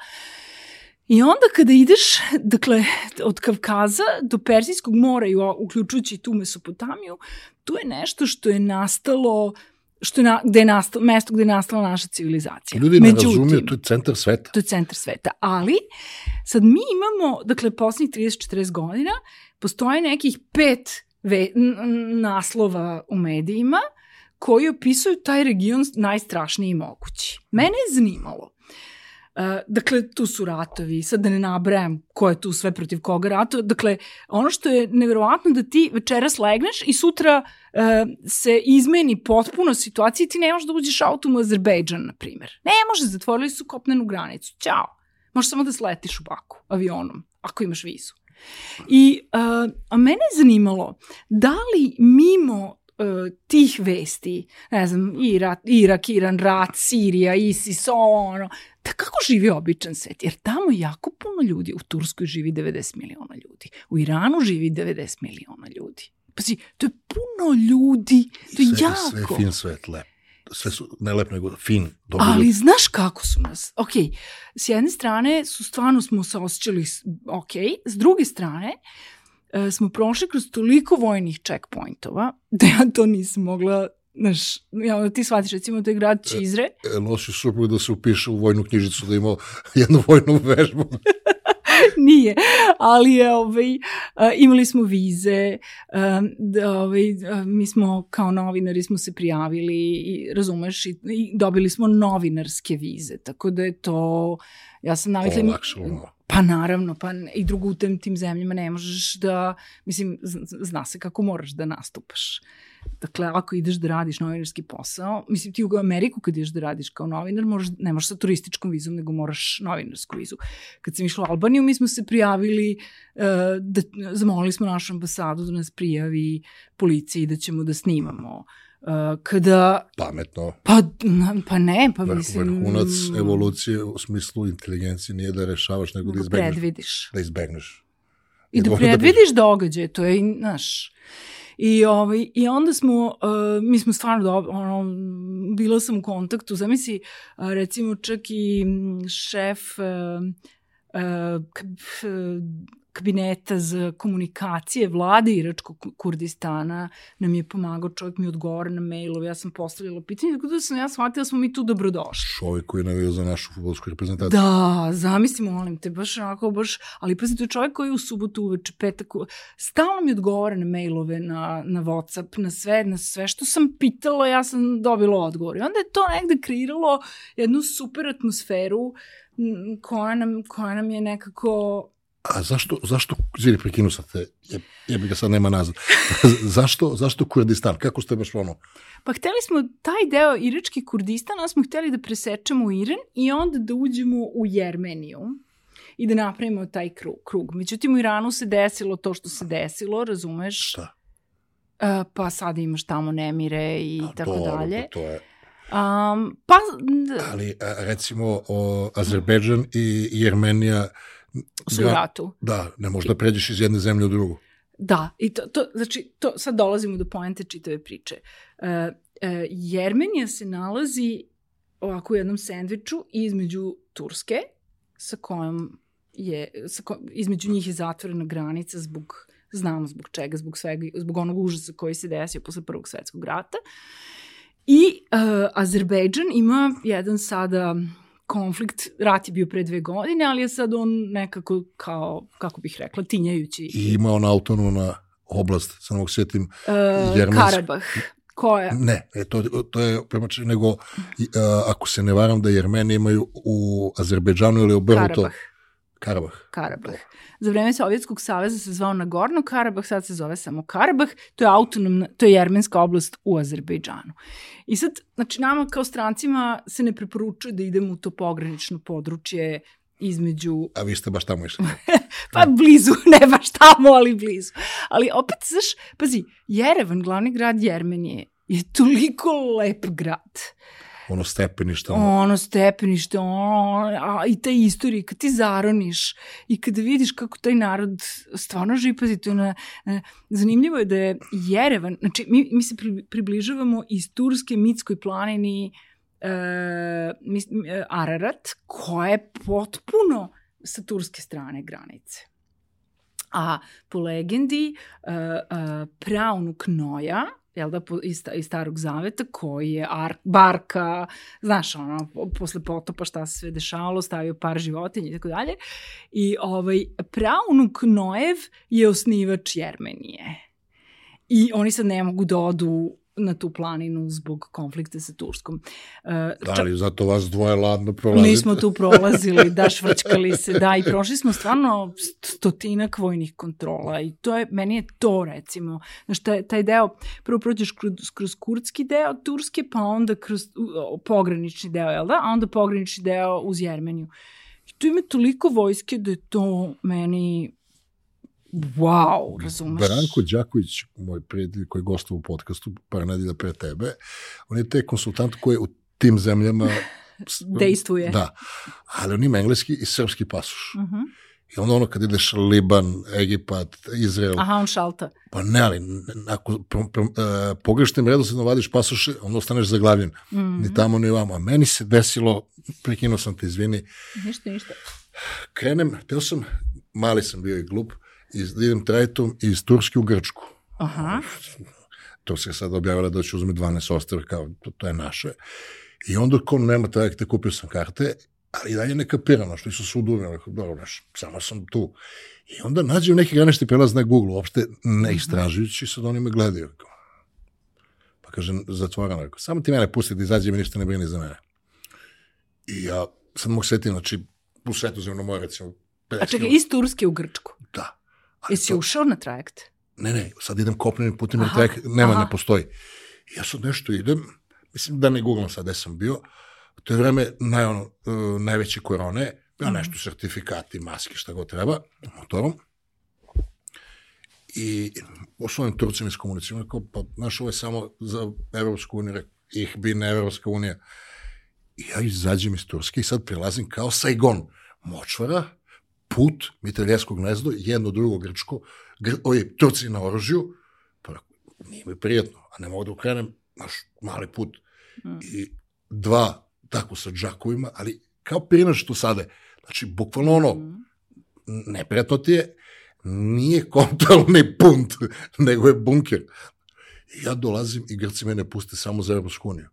I onda kada ideš, dakle, od Kavkaza do Persijskog mora i uključujući tu Mesopotamiju, tu je nešto što je nastalo što je na, gde je nastalo, mesto gde je nastala naša civilizacija. Ljudi ne Međutim, razumiju, to je centar sveta. to je centar sveta. Ali, sad mi imamo, dakle, poslednjih 30-40 godina, postoje nekih pet ve, naslova u medijima koji opisuju taj region najstrašniji mogući. Mene je zanimalo. Uh, dakle, tu su ratovi, sad da ne nabrajam ko je tu sve protiv koga rato. Dakle, ono što je neverovatno da ti večeras legneš i sutra uh, se izmeni potpuno situacija i ti ne možeš da uđeš autom u Azerbejdžan, na primjer. Ne može, zatvorili su kopnenu granicu. Ćao. Možeš samo da sletiš u Baku avionom, ako imaš vizu. I, uh, a mene je zanimalo, da li mimo tih vesti, ne znam, Irak, Irak, Iran, rat, Sirija, ISIS, ono, da kako živi običan svet? Jer tamo jako puno ljudi, u Turskoj živi 90 miliona ljudi, u Iranu živi 90 miliona ljudi. Pazi, to je puno ljudi, to je sve, jako. Sve fin svet, lep. Sve su, ne lep, nego fin, dobro Ali ljudi. znaš kako su nas? Ok, s jedne strane su stvarno smo se osjećali ok, s druge strane e, smo prošli kroz toliko vojnih checkpointova da ja to nisam mogla Znaš, ja, ti shvatiš, recimo, to je grad Čizre, E, Nosiš suprug da se upiše u vojnu knjižicu, da ima jednu vojnu vežbu. nije, ali je, ovaj, a, imali smo vize, a, da, ovaj, a, mi smo kao novinari smo se prijavili i razumeš i, i dobili smo novinarske vize, tako da je to, ja sam navikla, Olakšalo. Pa naravno, pa i drugo u tem, tim zemljama ne možeš da, mislim, zna se kako moraš da nastupaš. Dakle, ako ideš da radiš novinarski posao, mislim ti u Ameriku kad ideš da radiš kao novinar, moraš, ne možeš sa turističkom vizom, nego moraš novinarsku vizu. Kad sam išla u Albaniju, mi smo se prijavili, uh, da, zamolili smo našu ambasadu da nas prijavi policiji da ćemo da snimamo. Uh, kada, Pametno. pa, pa ne, pa mislim... vrhunac evolucije u smislu inteligencije nije da rešavaš, nego da da izbegneš. predvidiš. Da izbegneš. I da da predvidiš događaje, to je, znaš... I, ovaj, I onda smo, uh, mi smo stvarno, do, ono, bila sam u kontaktu, zamisli, uh, recimo čak i mm, šef uh, kabineta za komunikacije vlade Iračkog Kurdistana nam je pomagao, čovjek mi odgovara na mailove, ja sam postavljala pitanje, tako da sam ja shvatila da smo mi tu dobrodošli. Čovjek koji je navio za našu futbolsku reprezentaciju. Da, zamisli, molim te, baš onako, baš, ali pazi, to je čovjek koji je u subotu uveče, petak, stalno mi odgovara na mailove, na, na Whatsapp, na sve, na sve što sam pitala, ja sam dobila odgovor. I onda je to negde kreiralo jednu super atmosferu koja nam, koja nam je nekako A zašto, zašto, zvini, prekinu sad te, je, je bi ga sad nema nazad. zašto, zašto Kurdistan? Kako ste baš ono? Pa hteli smo taj deo irački Kurdistan, smo hteli da presečemo u Iran i onda da uđemo u Jermeniju i da napravimo taj krug. krug. Međutim, u Iranu se desilo to što se desilo, razumeš? Šta? Uh, pa sad imaš tamo nemire i A, tako dobro, dalje. To je, Um, pa, ali a, recimo o, Azerbejdžan i Jermenija su u ratu. Da, ne možeš da pređeš iz jedne zemlje u drugu. Da, i to, to, znači, to, sad dolazimo do poente čitave priče. Uh, uh, Jermenija se nalazi ovako u jednom sendviču između Turske, sa kojom je, sa ko, između njih je zatvorena granica zbog, znamo zbog čega, zbog svega, zbog onog užasa koji se desio posle Prvog svetskog rata. I uh, Azerbejdžan ima jedan sada konflikt, rat je bio pre dve godine, ali je sad on nekako kao, kako bih rekla, tinjajući. I ima ona autonomna oblast, sa ovog sjetim, uh, Jermensk... Karabah. Koja? Ne, e, to, to je premače nego, uh, ako se ne varam da Jermeni imaju u Azerbejdžanu ili obrnuto... Karabah. Karabah. Karabah. Za vreme Sovjetskog saveza se zvao Nagorno Karabah, sad se zove samo Karabah, to je autonomna, to je jermenska oblast u Azerbejdžanu. I sad, znači nama kao strancima se ne preporučuje da idemo u to pogranično područje između... A vi ste baš tamo išli? pa blizu, ne baš tamo, ali blizu. Ali opet, znaš, pazi, Jerevan, glavni grad Jermenije, je toliko lep grad ono stepenište. Ono, ono stepenište, ono, a, i te istorije, kad ti zaroniš i kada vidiš kako taj narod stvarno živi, pazi, to je na, na, zanimljivo je da je Jerevan, znači mi, mi se pri, približavamo iz Turske mitskoj planini e, mis, e, Ararat, koja je potpuno sa turske strane granice. A po legendi, uh, uh, praunuk Noja, jel da, iz, iz starog zaveta, koji je ar, barka, znaš, ono, posle potopa šta se sve dešavalo, stavio par životinja i tako dalje. I ovaj, praunuk Noev je osnivač Jermenije. I oni sad ne mogu da odu na tu planinu zbog konflikta sa Turskom. Uh, da, ali zato vas dvoje ladno prolazite. Mi smo tu prolazili, da, švrčkali se, da, i prošli smo stvarno stotinak vojnih kontrola i to je, meni je to recimo, znaš, taj, taj deo, prvo prođeš kroz, kroz kurdski deo Turske, pa onda kroz uh, pogranični deo, jel da? A onda pogranični deo uz Jermeniju. I tu ima toliko vojske da je to meni wow, razumeš? Branko Đaković, moj prijatelj koji gosta u podcastu par nedelja pre tebe, on je te konsultant koji u tim zemljama dejstvuje. Da, ali on ima engleski i srpski pasuš. Uh -huh. I onda ono kad ideš Liban, Egipat, Izrael... Aha, on šalta. Pa ne, ali ako uh, pogrešnim redosledno vadiš pasoše, onda ostaneš zaglavljen. Mm -hmm. Ni tamo, ni vamo. A meni se desilo, prekinuo sam te, izvini. Ništa, ništa. Krenem, teo sam, mali sam bio i glup, iz, da idem trajtom iz Turske u Grčku. Aha. To se sad objavila da će uzme 12 ostrava, kao to, to je naše. I onda ko nema trajekte, kupio sam karte, ali i dalje ne kapirano, što su sud uvijek, dobro, naš, samo sam tu. I onda nađem neki granični prelaz na Google, uopšte ne istražujući, sad oni me gledaju. Pa kažem, zatvorano, rekao, samo ti mene pusti da izađe mi ništa ne brini za mene. I ja sad mogu setiti, znači, u svetozemno more, recimo, A čekaj, iz Turske u Grčku? Da. Ali Jesi to... ušao na trajekt? Ne, ne, sad idem kopnenim putem, jer trajekt nema, aha. ne postoji. I ja sad nešto idem, mislim da ne googlam sad gde sam bio, to je vreme naj, ono, uh, najveće korone, ja nešto sertifikati, maske, šta god treba, motorom. I osnovim Turcima iz komunicima, rekao, pa, znaš, ovo je samo za Evropsku uniju, rekao, ih bi na Evropska unija. I ja izađem iz Turske i sad prilazim kao Saigon, močvara, put, mitraljesko gnezdo, jedno drugo grčko, gr, ovi Turci na oružju, pa nije mi prijetno, a ne mogu da ukrenem naš mali put. Mm. I dva tako sa džakovima, ali kao prinaš što sade. Znači, bukvalno ono, neprijatno ti je, nije kontrolni punt, nego je bunker. I ja dolazim i Grci mene puste samo za Evropsku uniju.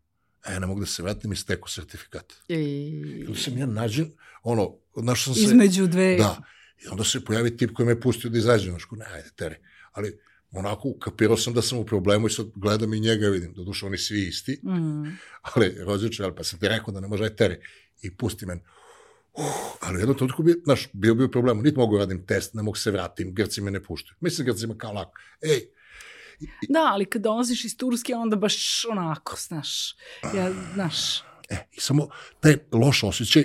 A ja ne mogu da se vratim i steku sertifikat. I... Onda sam ja nađen, ono, našao sam se... Između dve... Da. I onda se pojavi tip koji me pustio da izađem. Znaš, ne, ajde, teri. Ali onako kapirao sam da sam u problemu i sad gledam i njega vidim. Doduše, oni svi isti. Mm. Ali, rođeče, ali pa sam ti rekao da ne može, aj teri. I pusti men. Uh, ali u jednom trenutku bi, znaš, bio bi u problemu. Niti mogu radim test, ne mogu se vratim, Grci me ne puštaju. Mislim, Grci me kao lako. Ej, Da, ali kad dolaziš iz Turske, onda baš onako, znaš, ja, znaš, E, i samo taj loš osjećaj,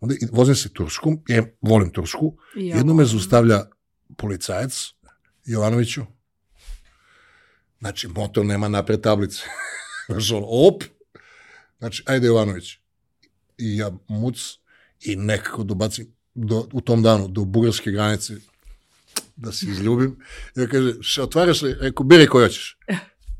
onda vozim se Turskom, ja volim Tursku, ja jedno me volim. zaustavlja policajac, Jovanoviću, znači motor nema napred tablice, znaš ono, op, znači, ajde Jovanović, i ja muc, i nekako dobacim do, u tom danu do bugarske granice, da se izljubim, ja kaže, otvaraš li, rekao, biri koji hoćeš,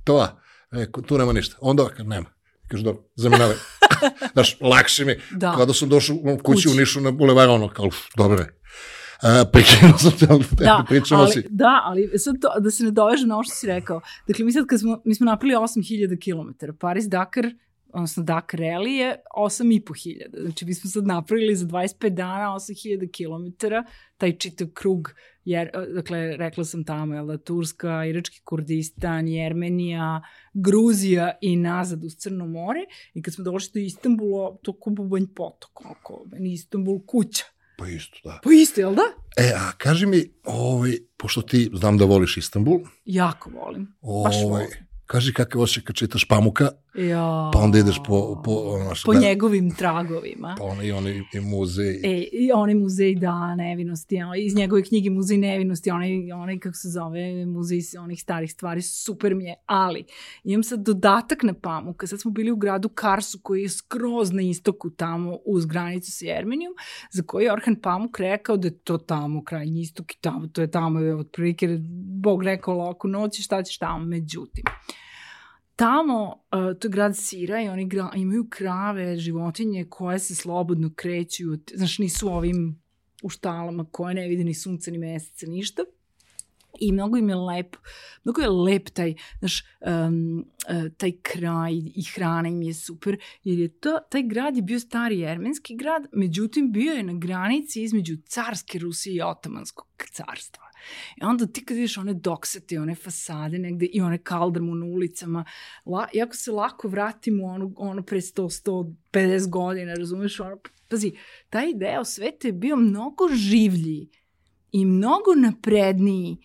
to, rekao, tu nema ništa, onda, kaže, nema, kaže, dobro, zamenavaj. Znaš, lakše mi, Da. kada sam došao u kući u. Nišu na bulevaru, ono, kao, uf, dobro je. A, prekinuo sam te, Da, pričamo ali, si. da, ali sad to, da se ne dovežem na ovo što si rekao. Dakle, mi sad kad smo, mi smo napravili 8000 km, Paris-Dakar, odnosno Dakar Rally je 8500. Znači, mi smo sad napravili za 25 dana 8000 km, taj čitav krug, jer, dakle, rekla sam tamo, jel da, Turska, Irački Kurdistan, Jermenija, Gruzija i nazad uz Crno more. I kad smo došli do Istanbula, to ko bubanj potok, oko, meni Istanbul kuća. Pa isto, da. Pa isto, jel da? E, a kaži mi, ovaj, pošto ti znam da voliš Istanbul, Jako volim. Baš ovaj, volim. Kaži kakav osjećaj kad čitaš Pamuka, Ja. pa onda ideš po, po, ono, po da, njegovim tragovima. pa ono i oni i muzej. E, i onaj muzej da nevinosti, iz njegove knjige Muzej nevinosti, onaj, onaj kako se zove, muzej onih starih stvari, super mi je, ali imam sad dodatak na Pamuka, sad smo bili u gradu Karsu koji je skroz na istoku tamo uz granicu sa Jermenijom, za koji je Orhan Pamuk rekao da je to tamo krajnji istok i tamo, to je tamo, je otprilike, Bog rekao laku noć i šta ćeš tamo, međutim. Tamo, uh, to je grad Sira i oni gra, imaju krave, životinje koje se slobodno kreću, znaš, nisu ovim u štalama koje ne vide ni sunca, ni meseca, ništa. I mnogo im je lep, mnogo je lep taj, znaš, um, uh, taj kraj i hrana im je super, jer je to, taj grad je bio stari jermenski grad, međutim bio je na granici između carske Rusije i otomanskog carstva. I onda ti kad vidiš one doksete, one fasade negde i one kaldrmu na ulicama, la, jako se lako vratimo u ono, ono pre 100, 150 godina, razumeš? Ono, pazi, taj deo sveta je bio mnogo življi i mnogo napredniji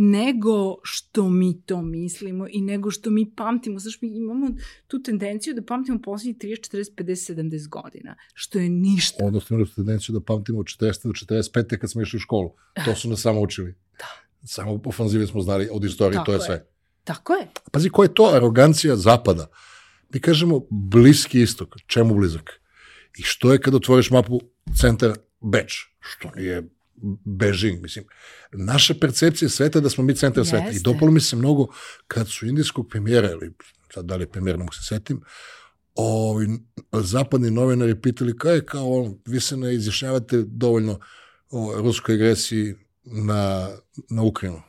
nego što mi to mislimo i nego što mi pamtimo. Znaš, mi imamo tu tendenciju da pamtimo poslednjih 30, 40, 50, 70 godina, što je ništa. Odnosno imamo tendenciju da pamtimo od 40. do 45. kad smo išli u školu. To su nas samo učili. Da. Samo ofanzive smo znali od istorije, Tako to je je. sve. Tako je. Pazi, koja je to arogancija zapada? Mi kažemo bliski istok. Čemu blizak? I što je kad otvoriš mapu centar Beč? Što nije Bežing, mislim. Naša percepcija sveta je da smo mi centar sveta. I Jeste. dopalo mi se mnogo kad su indijskog premijera, ili sad da li je premijer, ne mogu se setim, ovi zapadni novinari pitali kao je, kao on, vi se ne izjašnjavate dovoljno o ruskoj agresiji na, na Ukrajinu.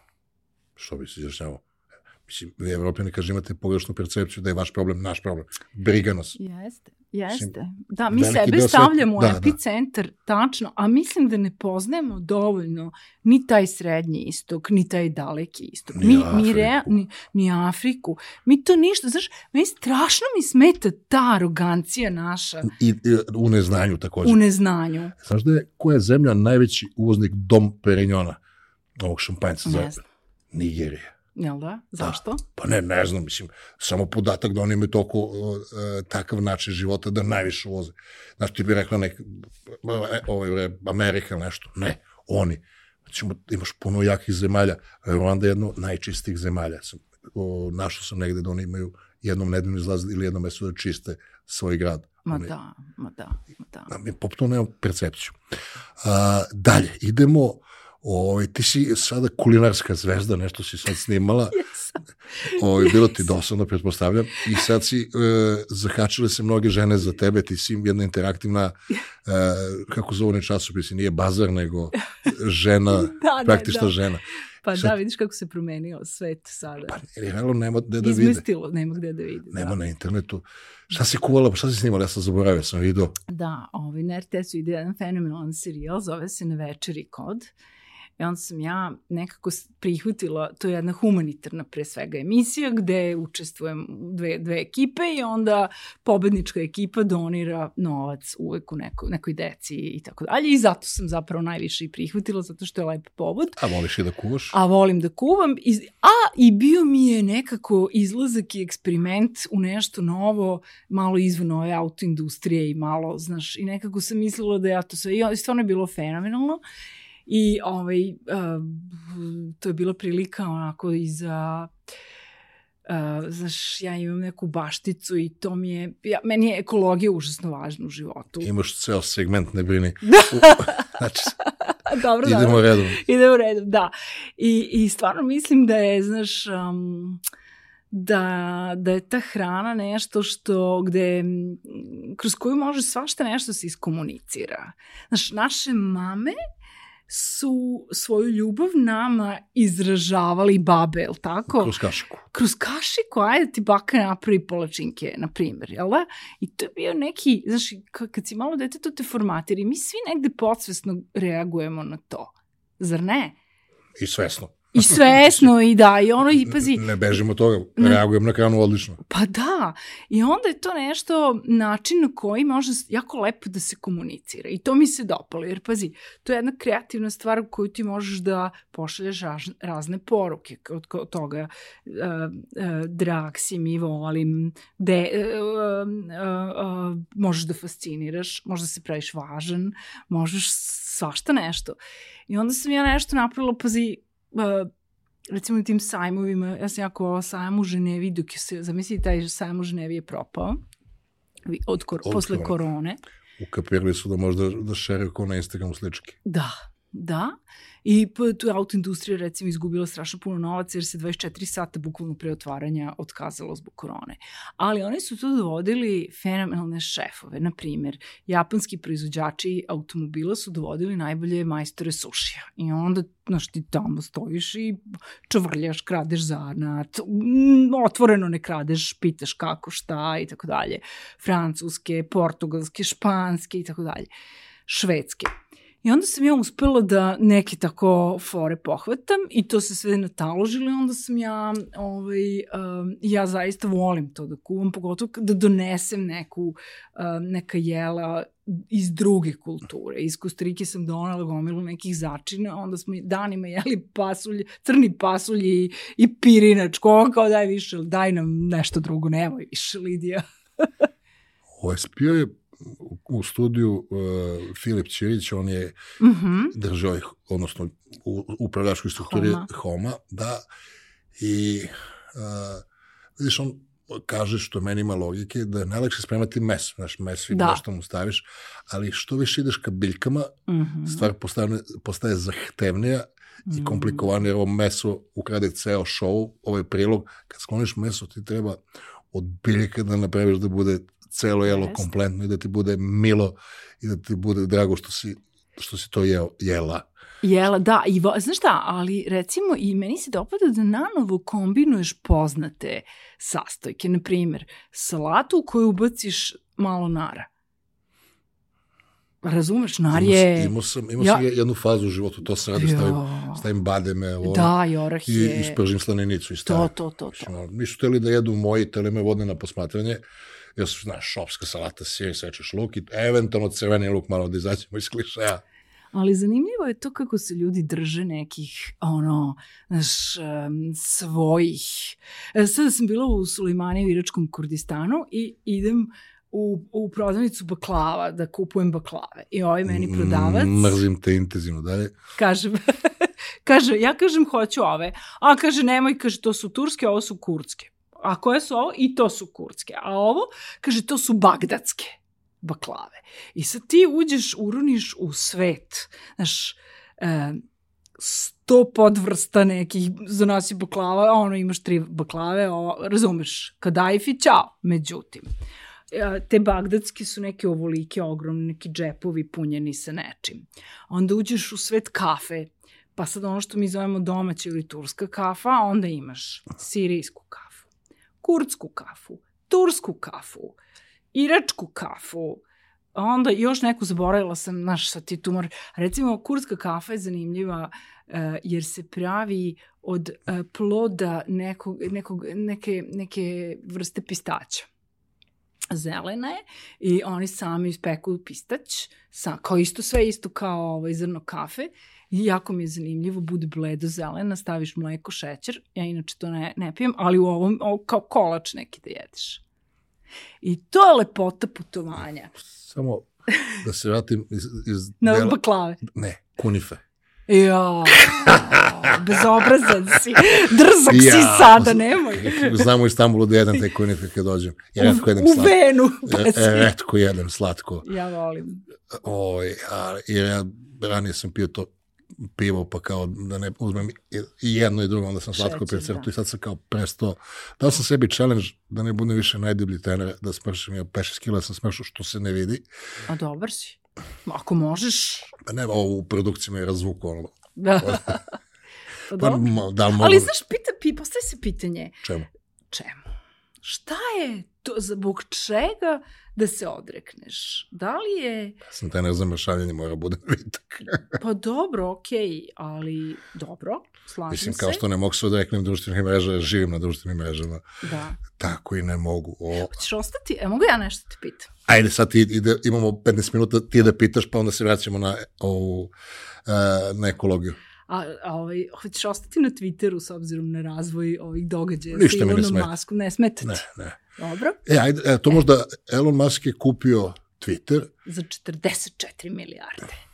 Što bi se izjašnjavao? Mislim, vi evropljani, kaže, imate pogrešnu percepciju da je vaš problem naš problem. Briga nas. Jeste, jeste. Da, mi sebe stavljamo u da, da. epicentar, tačno, a mislim da ne poznajemo dovoljno ni taj srednji istok, ni taj daleki istok, Ni mi, mi Afriku. rea, ni, ni Afriku. Mi to ništa, znaš, meni strašno mi smeta ta arogancija naša I, i u neznanju takođe. u neznanju. Znaš da je, koja je zemlja najveći uvoznik dom Perignona, ovog šampanjca? Ne za znam. Nigerija. Jel da? Zašto? Pa ne, ne znam, mislim, samo podatak da oni imaju toliko uh, takav način života da najviše uvoze. Znaš, ti bi rekla nek, e, ovaj, bre, Amerika nešto. Ne, oni. Znači, imaš puno jakih zemalja. Rwanda je jedno od najčistijih zemalja. Sam, o, našao sam negde da oni imaju jednom nedeljno izlazili ili jednom mesecu da čiste svoj grad. Ma Oni- da, ma da, ma da. A mi poputno nemamo percepciju. A, dalje, idemo, ovaj, ti si sada kulinarska zvezda, nešto si sad snimala, Jesam. ovaj, bilo ti dosadno, pretpostavljam, i sad si, e, zakačile se mnoge žene za tebe, ti si jedna interaktivna kako zove onaj časopis, nije bazar, nego žena, da, praktična da. žena. Pa Sad, da, vidiš kako se promenio svet sada. Pa, realno nema gde da vide. Izmestilo, nema gde da vide. Nema da. na internetu. Šta si kuvala, šta si snimala, ja sam zaboravio, sam vidio. Da, ovaj, na RTS-u ide jedan fenomenalan serijal, zove se Na večeri kod. I onda sam ja nekako prihvatila, to je jedna humanitarna pre svega emisija gde učestvujem dve, dve ekipe i onda pobednička ekipa donira novac uvek u neko, nekoj deci i tako dalje. I zato sam zapravo najviše i prihvatila, zato što je lep povod. A voliš i da kuvaš? A volim da kuvam. I, a i bio mi je nekako izlazak i eksperiment u nešto novo, malo izvan ove autoindustrije i malo, znaš, i nekako sam mislila da ja to sve, i stvarno je bilo fenomenalno. I ovaj, uh, to je bila prilika onako i za... Uh, znaš, ja imam neku bašticu i to mi je, ja, meni je ekologija užasno važna u životu. Imaš ceo segment, ne brini. znači, dobro, idemo dobro. redom. Idemo redom, da. I, I stvarno mislim da je, znaš, um, da, da je ta hrana nešto što, gde, kroz koju može svašta nešto se iskomunicira. Znaš, naše mame su svoju ljubav nama izražavali babe, je li tako? Kroz kašiku. Kroz kašiku, ajde ti baka napravi polačinke, na primjer, jel da? I to je bio neki, znaš, kad si malo dete, to te formatira i mi svi negde podsvesno reagujemo na to. Zar ne? I svesno. I svesno i da, i ono, i pazi... Ne bežimo toga, reagujem na kranu odlično. Pa da, i onda je to nešto, način na koji može jako lepo da se komunicira. I to mi se dopalo, jer pazi, to je jedna kreativna stvar u koju ti možeš da pošalješ razne poruke od toga. Uh, uh, drag si mi, volim, de, uh, uh, uh, možeš da fasciniraš, možeš da se praviš važan, možeš svašta nešto. I onda sam ja nešto napravila, pazi, uh, recimo na tim sajmovima, ja sam jako ovo sajam u Ženevi, dok se, zamisli, taj sajam u Ženevi je propao, od, kor, od posle korone. Ukapirali su da možda da šere ko na Instagramu sličke. Da, da. I tu je autoindustrija recimo izgubila strašno puno novaca jer se 24 sata bukvalno pre otvaranja otkazalo zbog korone. Ali oni su tu dovodili fenomenalne šefove. Na primer, japanski proizvođači automobila su dovodili najbolje majstore sušija. I onda znaš, ti tamo stojiš i čvrljaš, kradeš zanat, otvoreno ne kradeš, pitaš kako, šta i tako dalje. Francuske, portugalske, španske i tako dalje. Švedske. I onda sam ja uspela da neke tako fore pohvatam i to se sve nataložilo onda sam ja, ovaj, um, ja zaista volim to da kuvam, pogotovo da donesem neku, um, neka jela iz druge kulture. Iz Kostarike sam donala gomilu nekih začina, onda smo danima jeli pasulj, crni pasulj i, i pirinač. Koga kao daj više, daj nam nešto drugo, nemoj više, Lidija. OSP je u studiju uh, Filip Ćirić, on je mm -hmm. držao ih, odnosno u upravljačkoj strukturi Homa. Homa, da, i uh, vidiš, on kaže što meni ima logike, da je najlakše spremati mes, znaš, mes i da. nešto mu staviš, ali što više ideš ka biljkama, mm -hmm. stvar postaje, postaje zahtevnija mm -hmm. i mhm. komplikovanije, jer ovo meso ukrade ceo show, ovaj prilog, kad skloniš meso ti treba od biljke da napraviš da bude celo jelo yes. kompletno i da ti bude milo i da ti bude drago što si, što si to jeo, jela. Jela, da, i vo, znaš šta, ali recimo i meni se dopada da nanovo kombinuješ poznate sastojke, na primjer, salatu u koju ubaciš malo nara. Razumeš, nar je... Imao sam, imao ja... sam jednu fazu u životu, to sam radio, stavim, stavim bademe, ovo, da, i orah je... I ispržim slaninicu i stavim. To, to, to. to. Nisu teli da jedu moji, teli me vodne na posmatranje, jer su, znaš, šopska salata, sir, sečeš luk i eventualno crveni luk, malo da izaćemo iz klišeja. Ali zanimljivo je to kako se ljudi drže nekih, ono, znaš, um, svojih. E, sada sam bila u Sulimani u Iračkom Kurdistanu i idem u, u prodavnicu baklava, da kupujem baklave. I ovaj meni prodavac... Mm, mrzim te intenzivno, dalje. Kaže, kaže, ja kažem hoću ove. A kaže, nemoj, kaže, to su turske, ovo su kurdske a koje su ovo? I to su kurdske. A ovo, kaže, to su bagdatske baklave. I sad ti uđeš, uroniš u svet, znaš, e, sto podvrsta nekih zanosi baklava, ono imaš tri baklave, o, razumeš, kadajfi, čao. Međutim, a, te bagdatske su neke ovolike ogromne, neki džepovi punjeni sa nečim. Onda uđeš u svet kafe, pa sad ono što mi zovemo domaća ili turska kafa, onda imaš sirijsku kafu, kurdsku kafu, tursku kafu, iračku kafu, onda još neku zaboravila sam, znaš, sad ti tumor. Recimo, kurdska kafa je zanimljiva uh, jer se pravi od uh, ploda nekog, nekog, neke, neke vrste pistaća. Zelena je i oni sami ispeku pistać, sa, kao isto, sve isto kao ovaj, zrno kafe i jako mi je zanimljivo, bude bledo zelena, staviš mleko, šećer, ja inače to ne, ne pijem, ali u ovom, ovo, kao kolač neki da jedeš. I to je lepota putovanja. Samo da se vratim iz, iz Na dela... baklave. Ne, kunife. Ja, bezobrazan si, drzak ja. si sada, nemoj. Znamo u Istanbulu da jedem te kunife kad dođem. Ja redko jedem u venu. Pa e, si. redko jedem slatko. Ja volim. Oj, a, jer ja ranije sam pio to pivo, pa kao da ne uzmem i- jedno i drugo, onda sam slatko pio da. i sad sam kao presto. Dao sam sebi challenge da ne budem više najdublji trener, da smršim, ja 5-6 kila sam smršao što se ne vidi. A dobar si. Ako možeš, Pa ne, ovo u produkciji me je razvuku, ono. da. Pa Pa, da mogu... Ali znaš, pita, pi, postaje se pitanje, Čemu? čemu? Šta je to, zbog čega da se odrekneš? Da li je, Ja sam trener za mršavljanje, mora bude vitak. pa dobro, okej, ali dobro, slažem Mislim, se. kao što ne mogu se odreknem društvenih mreža, živim na društvenim mrežama. Da. Tako i ne mogu. O, Hoćeš ostati? E, mogu ja nešto te pitam? ajde, sad ti, ide, imamo 15 minuta, ti da pitaš, pa onda se vraćamo na, ovu, uh, na ekologiju. A, a ovaj, hoćeš ostati na Twitteru s obzirom na razvoj ovih događaja Ništa sa ne Elonom smeta. Maskom? Ne smeta ti? Ne, ne. Dobro. E, ajde, e, to možda Elon Musk je kupio Twitter. Za 44 milijarde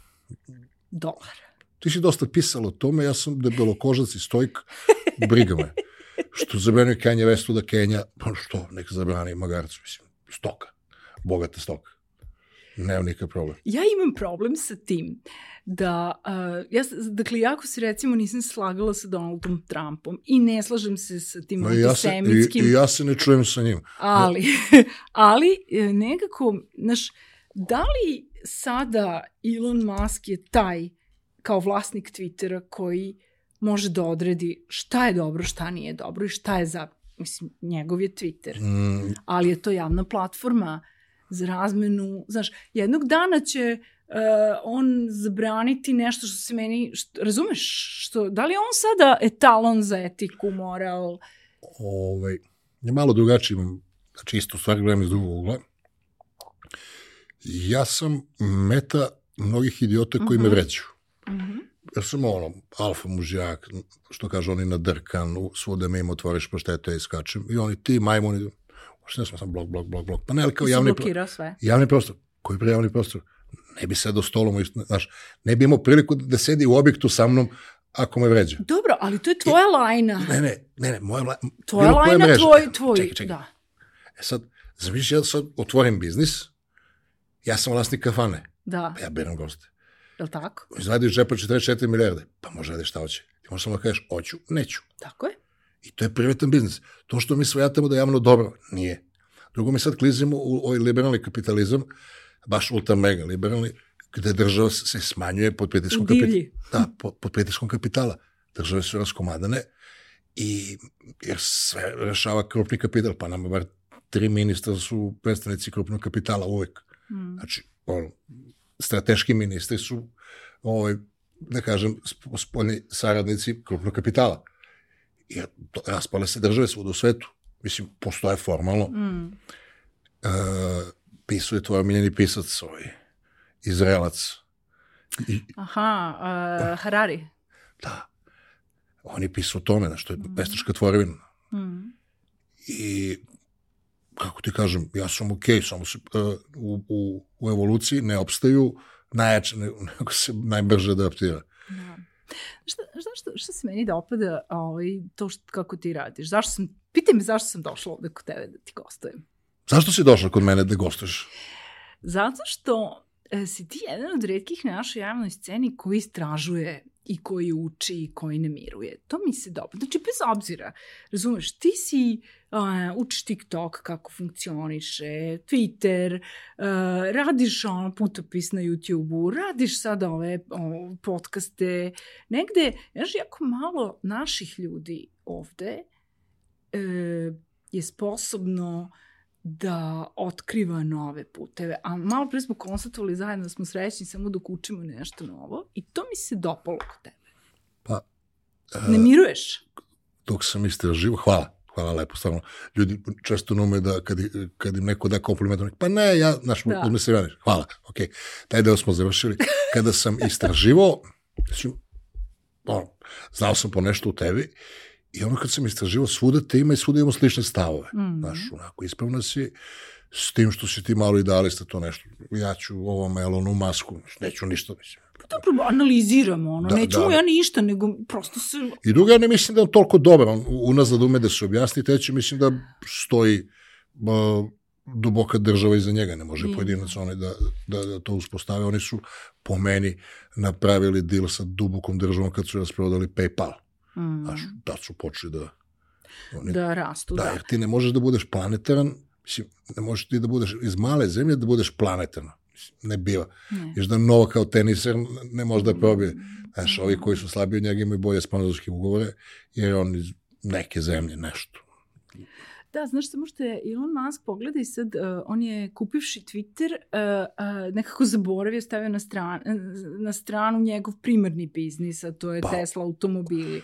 dolara. Ti si dosta pisala o tome, ja sam debelokožac i stojk, briga me. Što zabranio Kanye Westu da Kenja, pa što, nek zabrani magarcu, mislim, stoka, bogata stoka. Nema nikakav problem. Ja imam problem sa tim da, uh, ja, dakle, jako se recimo nisam slagala sa Donaldom Trumpom i ne slažem se sa tim No, i, ja se, i, antisemitskim, I ja se ne čujem sa njim. ali, ali e, nekako, znaš, da li sada Elon Musk je taj kao vlasnik Twittera koji može da odredi šta je dobro, šta nije dobro i šta je za, mislim, njegov je Twitter Mm, ali je to javna platforma za razmenu, znaš, jednog dana će uh, on zabraniti nešto što se meni, što, razumeš, što, da li on sada etalon za etiku, moral, ovaj, je malo drugačiji, znači isto stvar gledam iz drugog ugla. Ja sam meta mnogih idiota koji me Mhm. vređu. uh -huh. Ja sam ono, alfa mužjak, što kaže oni nadrkan, u- svuda me im otvoriš poštete i skačem. I oni, ti majmuni, što ne sam blok, blok, blok, blok. Pa ne, ali kao javni, sve. javni prostor. Koji bre javni prostor? Ne bi sedao stolom, i- znaš, ne bi imao priliku da sedi u objektu sa mnom ako me vređa. Dobro, ali to je tvoja lajna. Ne, ne, ne, ne, moja vla... Tvoja lajna, mreža. tvoj, tvoj, Čekaj, čekaj. da. E sad, zamisliš, ja sad otvorim biznis, ja sam vlasnik kafane, Da, pa ja berem goste. je li tako? Izvadi iz džepa 44 milijarde, pa može radi šta hoće. Ti možeš samo da kažeš, hoću, neću. Tako je. I to je privatan biznis. To što mi svojatamo da je javno dobro, nije. Drugo, mi sad klizimo u ovaj liberalni kapitalizam, baš ultra mega liberalni, gde država se smanjuje pod pritiskom divlji. Da, pod, pod pritiskom kapitala. Države su raskomadane i jer sve rešava krupni kapital, pa nama bar tri ministra su predstavnici krupnog kapitala uvek. Mm. Znači, ono, strateški ministri su, ovaj, da kažem, sp- spoljni saradnici krupnog kapitala. I raspale se države svud u svetu. Mislim, postoje formalno. Mm. E, pisuje tvoj omiljeni pisac, ovaj, Izraelac. I, Aha, uh, Harari. da, on je pisao o tome, znaš, to je veštačka tvorevina. Mm. I, kako ti kažem, ja sam okej, samo se uh, u, u, u evoluciji ne opstaju najjače, nego se najbrže adaptira. Da. Šta, šta, šta, šta se meni dopada ovaj, to što, kako ti radiš? Zašto sam, pitaj me zašto sam došla ovde kod tebe da ti gostujem. Zašto si došla kod mene da gostuješ? Zato što si ti jedan od redkih na našoj javnoj sceni koji istražuje i koji uči i koji ne miruje. To mi se dobro. Znači, bez obzira, razumeš, ti si, uh, učiš TikTok kako funkcioniše, Twitter, uh, radiš ono putopis na YouTube-u, radiš sad ove o, podcaste, negde, znaš, jako malo naših ljudi ovde uh, je sposobno da otkriva nove puteve. A malo pre smo konstatovali zajedno da smo srećni samo dok učimo nešto novo i to mi se dopalo kod tebe. Pa, uh, ne miruješ? Dok sam istraživo, hvala, hvala lepo, stvarno. Ljudi često ne ume da kad, kad im neko da kompliment, pa ne, ja, znaš, da. uzme se radiš. Hvala, ok. Taj deo smo završili. Kada sam istraživo, znači, ono, znao sam po nešto u tebi I ono kad sam istraživao, svuda te ima i svuda imamo slične stavove. Mm. Znaš, onako, ispravna si s tim što si ti malo idealista to nešto. Ja ću ovom Elonu masku, neću ništa, mislim. Pa dobro, analiziramo, ono, da, neću da. ja ništa, nego prosto se... I druga, ja ne mislim da je on toliko dobar, on unazad ume da se objasni, treći mislim da stoji uh, duboka država iza njega, ne može mm. pojedinac oni da, da, da to uspostave. Oni su po meni napravili deal sa dubokom državom kad su rasprodali PayPal. Mm. Znaš, da su počeli da... Oni, da rastu, da. Da, jer ti ne možeš da budeš planetaran, mislim, ne možeš ti da budeš iz male zemlje da budeš planetaran. Ne biva. Ne. Još da Nova kao teniser ne može da probije. Znaš, ovi koji su slabiji od njega imaju bolje sponzorske ugovore, jer on iz neke zemlje nešto. Da, znaš samo što je Elon Musk, pogledaj sad, uh, on je kupivši Twitter, uh, uh, nekako zaboravio, stavio na, stran, na stranu njegov primarni biznis, a to je pa. Tesla automobili.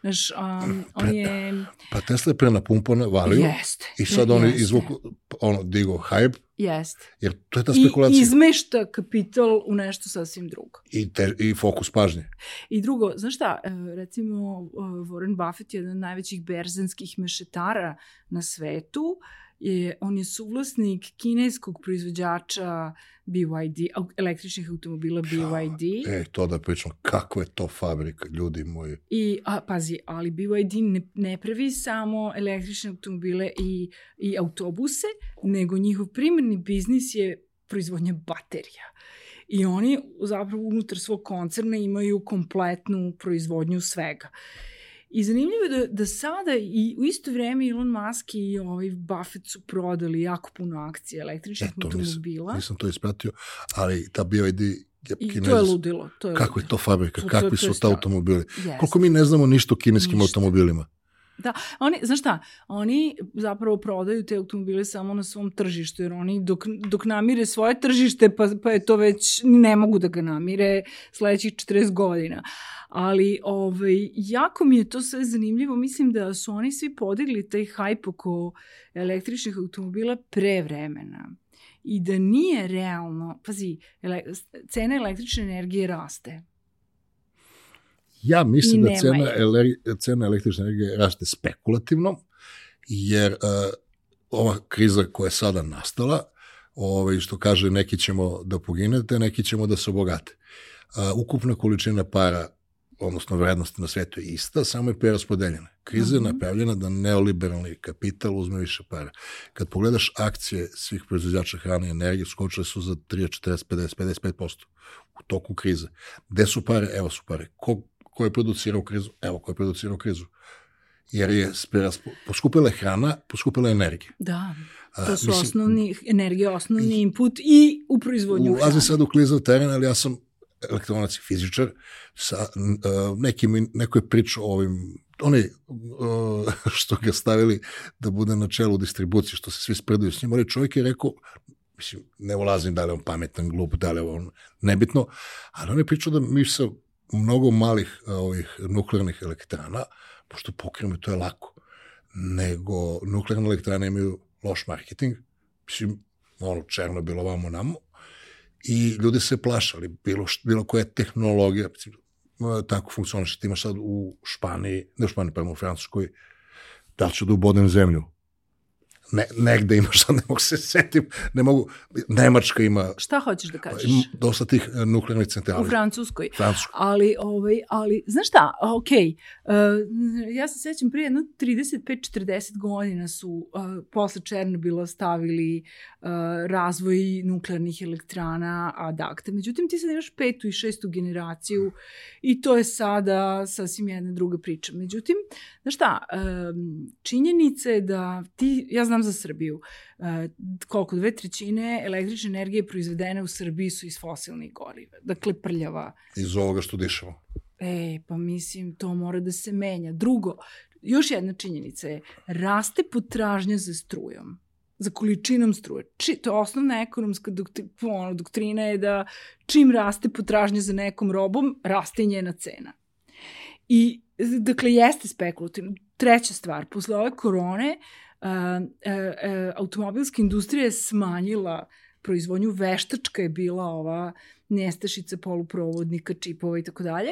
Znaš, um, on je... Pa Tesla je pre napumpana valiju jest, i sad oni izvuku, ono, digo hype. Jest. Jer to je ta spekulacija. I izmešta kapital u nešto sasvim drugo. I, te, i fokus pažnje. I drugo, znaš šta, e, recimo Warren Buffett je jedan od najvećih berzanskih mešetara na svetu, je, on je suvlasnik kineskog proizvođača BYD, električnih automobila BYD. E, to da pričam, kako je to fabrika, ljudi moji. I, a, pazi, ali BYD ne, ne pravi samo električne automobile i, i autobuse, nego njihov primarni biznis je proizvodnja baterija. I oni zapravo unutar svog koncerna imaju kompletnu proizvodnju svega. Uh, I zanimljivo je da, da sada i u isto vreme Elon Musk i ovaj Buffett su prodali jako puno akcije električnih e, automobila. Nisam, nisam to ispratio, ali ta BYD I to je ludilo. To je kako ludilo. je to fabrika, to, kakvi to, to su ta automobili. Yes. Koliko mi ne znamo ništa o kineskim ništa. automobilima. Da, oni, znaš šta, oni zapravo prodaju te automobile samo na svom tržištu, jer oni dok, dok namire svoje tržište, pa, pa je to već, ne mogu da ga namire sledećih 40 godina. Ali ovaj, jako mi je to sve zanimljivo, mislim da su oni svi podigli taj hajp oko električnih automobila pre vremena. I da nije realno, pazi, ele, cena električne energije raste Ja mislim da cena, ele, cena električne energije raste spekulativno, jer uh, ova kriza koja je sada nastala, ovaj, što kaže neki ćemo da poginete, neki ćemo da se obogate. Uh, ukupna količina para odnosno vrednost na svetu je ista, samo je preraspodeljena. Kriza je mhm. napravljena da neoliberalni kapital uzme više para. Kad pogledaš akcije svih proizvođača hrane i energije, skočile su za 30, 40, 50, 55% u toku krize. Gde su pare? Evo su pare. Ko ko je producirao krizu? Evo, ko je producirao krizu. Jer je poskupila je hrana, poskupila je energija. Da, to su A, mislim, osnovni, energija osnovni input i u proizvodnju hrane. Ulazim sad u klizav teren, ali ja sam elektronac i fizičar, sa uh, nekim, neko je pričao o ovim oni uh, što ga stavili da bude na čelu distribucije, što se svi spredaju s njim, ali čovjek je rekao, mislim, ne ulazim da li on pametan, glup, da li on nebitno, ali on je pričao da mi sa mnogo malih ovih nuklearnih elektrana, pošto pokrijemo to je lako, nego nuklearne elektrane imaju loš marketing, mislim, ono, černo bilo vamo namo, i ljudi se plašali, bilo, bilo koja tehnologija, mislim, tako funkcioniše, ti imaš sad u Španiji, ne u Španiji, pa u Francuskoj, da ću da ubodem zemlju? Ne, negde ima šta, ne mogu se setim, ne mogu, Nemačka ima, Šta hoćeš da kažeš? ima dosta tih e, nuklearnih U centrala. Francuskoj. Francuska. Ali, ovaj, ali, znaš šta, ok, uh, ja se sećam prije jedno 35-40 godina su uh, posle Černobila stavili uh, razvoj nuklearnih elektrana ad acta. Međutim, ti sad imaš petu i šestu generaciju i to je sada sasvim jedna druga priča. Međutim, znaš šta, um, činjenica je da ti, ja znam za Srbiju, uh, koliko, dve trećine električne energije proizvedene u Srbiji su iz fosilnih goriva. Dakle, prljava Iz ovoga što dišemo. E, pa mislim, to mora da se menja. Drugo, još jedna činjenica je, raste potražnja za strujom za količinom struje. Či, to je osnovna ekonomska doktri, ono, doktrina je da čim raste potražnja za nekom robom, raste i njena cena. I, dakle, jeste spekulativno. Treća stvar, posle ove korone, uh, automobilska industrija je smanjila proizvodnju, veštačka je bila ova nestašica poluprovodnika, čipova i tako dalje,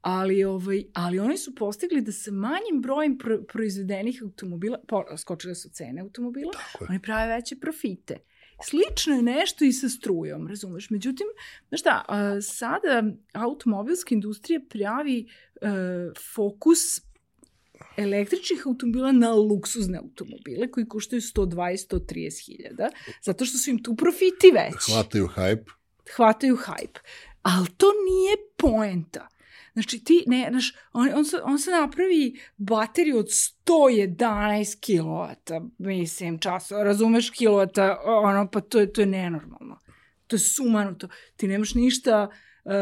ali, ovaj, ali oni su postigli da sa manjim brojem pro, proizvedenih automobila, po, skočile su cene automobila, Tako oni prave veće profite. Slično je nešto i sa strujom, razumeš? Međutim, znaš šta, sada automobilska industrija pravi e, fokus električnih automobila na luksuzne automobile koji koštaju 120-130 hiljada, zato što su im tu profiti veći Hvataju hype. hvataju hype. Ali to nije poenta. Znači, ti, ne, znaš, on, on, se, on se napravi bateriju od 111 kilovata, mislim, časa, razumeš kilovata, ono, pa to je, to je nenormalno. To je sumanuto. Ti nemaš ništa uh,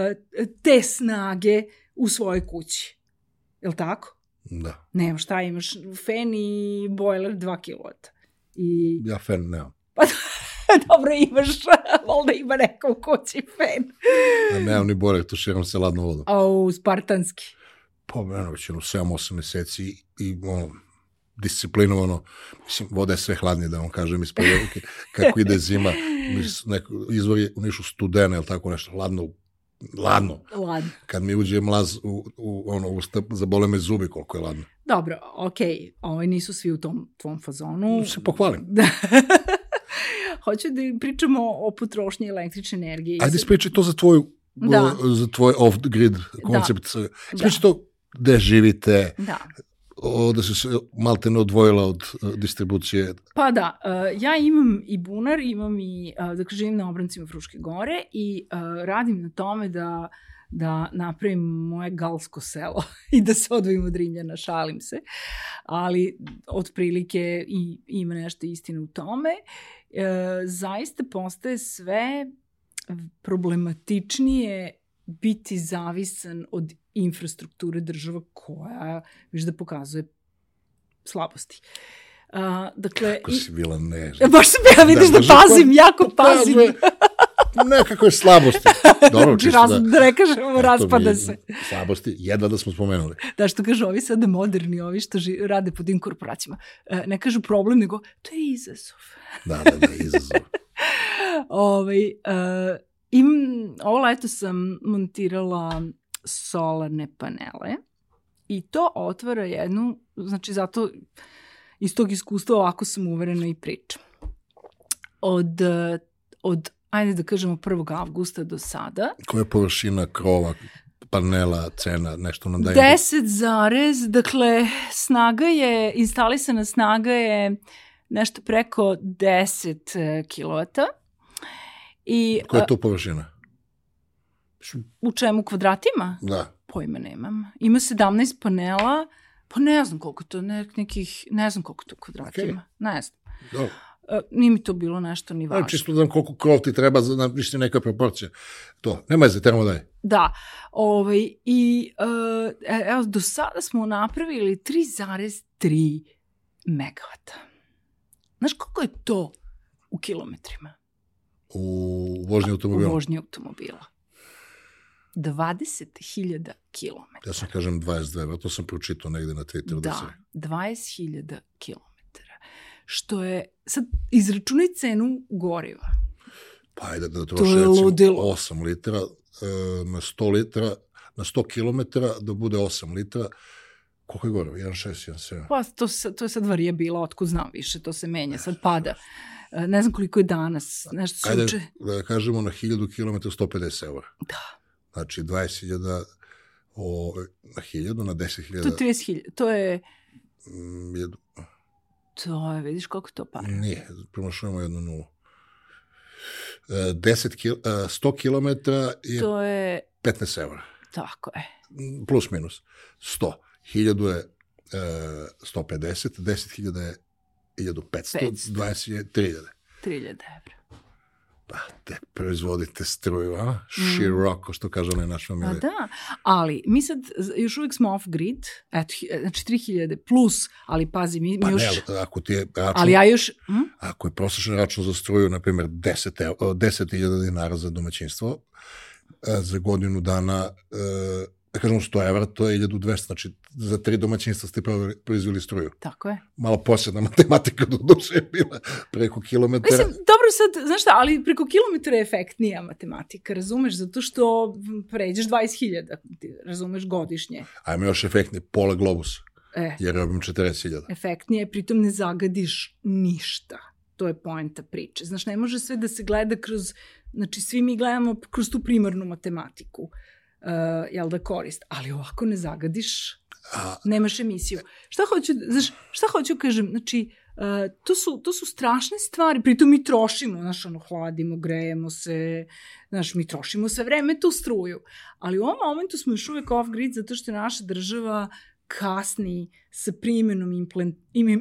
te snage u svojoj kući. Jel tako? Da. Nemaš šta, imaš fen i bojler 2 kilovata. I Ja fan nemam. dobro imaš, valjda ima neko u kući fen. Ja nemam ni borek, to širam se ladnom vodom. Au, spartanski. Pa, eno, već jedno 7-8 meseci i ono, disciplinovano, mislim, voda je sve hladnije, da vam kažem, ispod ruke, kako ide zima, neko, izvor je u Nišu studene, ili tako nešto, hladno, ladno. Ladno. Kad mi uđe mlaz u, u ono, usta, zabole me zubi koliko je ladno. Dobro, okej, okay. ovaj nisu svi u tom tvom fazonu. Se pohvalim. Da. Hoću da pričamo o potrošnji električne energije. Ajde, ispričaj to za tvoju, Da. za tvoj off-grid koncept. Da. Ispričaj to gde živite, Da. Da si se malte ne odvojila od uh, distribucije. Pa da, uh, ja imam i bunar, imam i, uh, dakle, živim na obrancima Fruške gore i radim na tome da da napravim moje galsko selo i da se odvojim od Rimljana, šalim se. Ali, otprilike, i, ima nešto istine u tome. E, zaista postaje sve problematičnije biti zavisan od infrastrukture država koja, viš da pokazuje slabosti. Uh, dakle, Kako si bila nežna. Baš sam ja vidiš da, da pazim, jako pazim. pokazuje Nekakve slabosti. Dobro, čisto raz, da... da ne kažemo, raspada je se. Slabosti, jedna da smo spomenuli. Da, što kažu ovi sada moderni, ovi što ži, rade pod tim korporacijama. E, ne kažu problem, nego to je izazov. Da, da, da, izazov. ovaj, uh, im, ovo leto sam montirala solarne panele i to otvara jednu, znači zato iz tog iskustva ovako sam uverena i pričam. Od, eh, od ajde da kažemo 1. avgusta do sada, Koja je površina krova, panela, cena, nešto nam daje? 10 zarez, dakle, snaga je, instalisana snaga je nešto preko 10 kW. I Koja je to površina? U čemu kvadratima? Da. Pojma nemam. Ima 17 panela, pa ne znam koliko to, ne, nekih, ne znam koliko to kvadratima. Ne znam. Dobro. E, nije mi to bilo nešto ni Ja, važno. čisto da znam koliko krov ti treba za na više neka proporcija. To, nema se, trebamo dalje. Da, ovaj, i uh, evo, do sada smo napravili 3,3 megavata. Znaš koliko je to u kilometrima? U vožnji U automobila. vožnji automobila. 20.000 kilometara. Ja sam kažem 22, a to sam pročitao negde na Twitteru. Da, Da, se... 20.000 kilometara. Što je, sad izračunaj cenu goriva. Pa ajde da troši recimo ludilo. 8 litara e, na 100 litara, na 100 km da bude 8 litara, Koliko je gore? 1.6, 1.7? Pa to, to je sad varijabila, otkud znam više, to se menja, sad pada. E, Ne znam koliko je danas, nešto Ajde, suče. da kažemo na 1000 km 150 eura. Da. Znači 20.000 o, na 1000, na 10.000. To je 30.000, to je, mm, to je, vidiš koliko to para. Nije, promašujemo jednu nulu. E, 10 kil, e, 100 km je To je, 15 eura. tako je. Plus minus. 100. 1000 je e, 150, 10.000 je 1500, 500. 20 je 3000. 3000 evra. Pa, te proizvodite struju, a? Široko, što kaže onaj naš Pa familije. da, ali mi sad još uvijek smo off-grid, eto, znači 3000 plus, ali pazi, mi, mi Pa još... ne, ali ako ti je račun, ali ja još... Hm? ako je prosječan račun za struju, na primjer, 10 ev- 10.000 dinara za domaćinstvo, e, za godinu dana, e, da kažemo 100 evra, to je 1200, znači za tri domaćinstva ste proizveli struju. Tako je. Malo posebna matematika do duše je bila preko kilometara. Mislim, dobro sad, znaš šta, ali preko kilometra je efektnija matematika, razumeš, zato što pređeš 20.000, ti razumeš, godišnje. Ajmo još efektni, pola globus, E, jer robim 40.000. efektnije, pritom ne zagadiš ništa. To je poenta priče. Znaš, ne može sve da se gleda kroz, znači svi mi gledamo kroz tu primarnu matematiku, uh, jel da korist, ali ovako ne zagadiš, A, nemaš emisiju. Šta hoću, znaš, šta hoću kažem, znači, uh, to, su, to su strašne stvari, pritom mi trošimo, znaš, ono, hladimo, grejemo se, znaš, mi trošimo sve vreme tu struju, ali u ovom momentu smo još uvek off-grid zato što je naša država kasni sa primjenom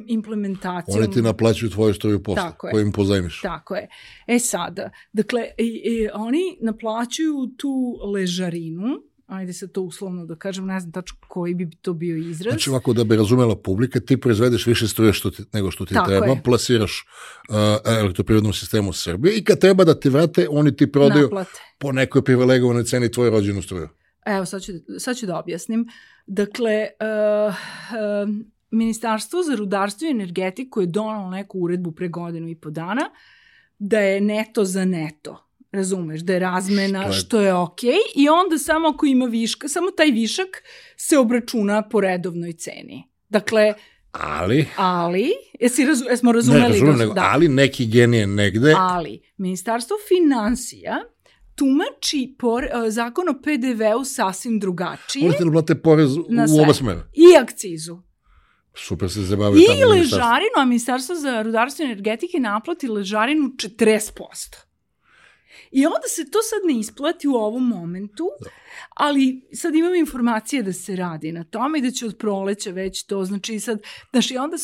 implementacijom. oni ti naplaćuju tvoju struju posle, Tako je. koju im pozajmiš. Tako je. E sada, dakle, i, i, oni naplaćuju tu ležarinu, ajde se to uslovno da kažem, ne znam tačno koji bi to bio izraz. Znači ovako da bi razumela publika, ti proizvedeš više struje što ti, nego što ti Tako treba, je. plasiraš uh, elektroprivrednom sistemu Srbije i kad treba da ti vrate, oni ti prodaju Naplate. po nekoj privilegovanoj ceni tvoju rođenu struju. Evo, sad ću, sad ću da objasnim. Dakle, uh, uh, Ministarstvo za rudarstvo i energetiku je donalo neku uredbu pre godinu i po dana da je neto za neto. Razumeš, da je razmena, Što je- što je okej, i onda samo ako ima viška, samo taj višak se obračuna po redovnoj ceni. Dakle, Ali, ali, jesi razu, jesmo ne razumeli? razumem, do- nego, ali neki genije negde, Ali, Ministarstvo financija tumači por, uh, zakon o PDV-u sasvim drugačije oni ti naplate porez u oba smera. i akcizu. Super se zabavaju I ležarinu, a Ministarstvo za rudarstvo i energetike naplati ležarinu 40%. I onda se to sad ne isplati u ovom momentu, ali sad imam informacije da se radi na tome i da će od proleća već to, znači sad, znaš, i onda,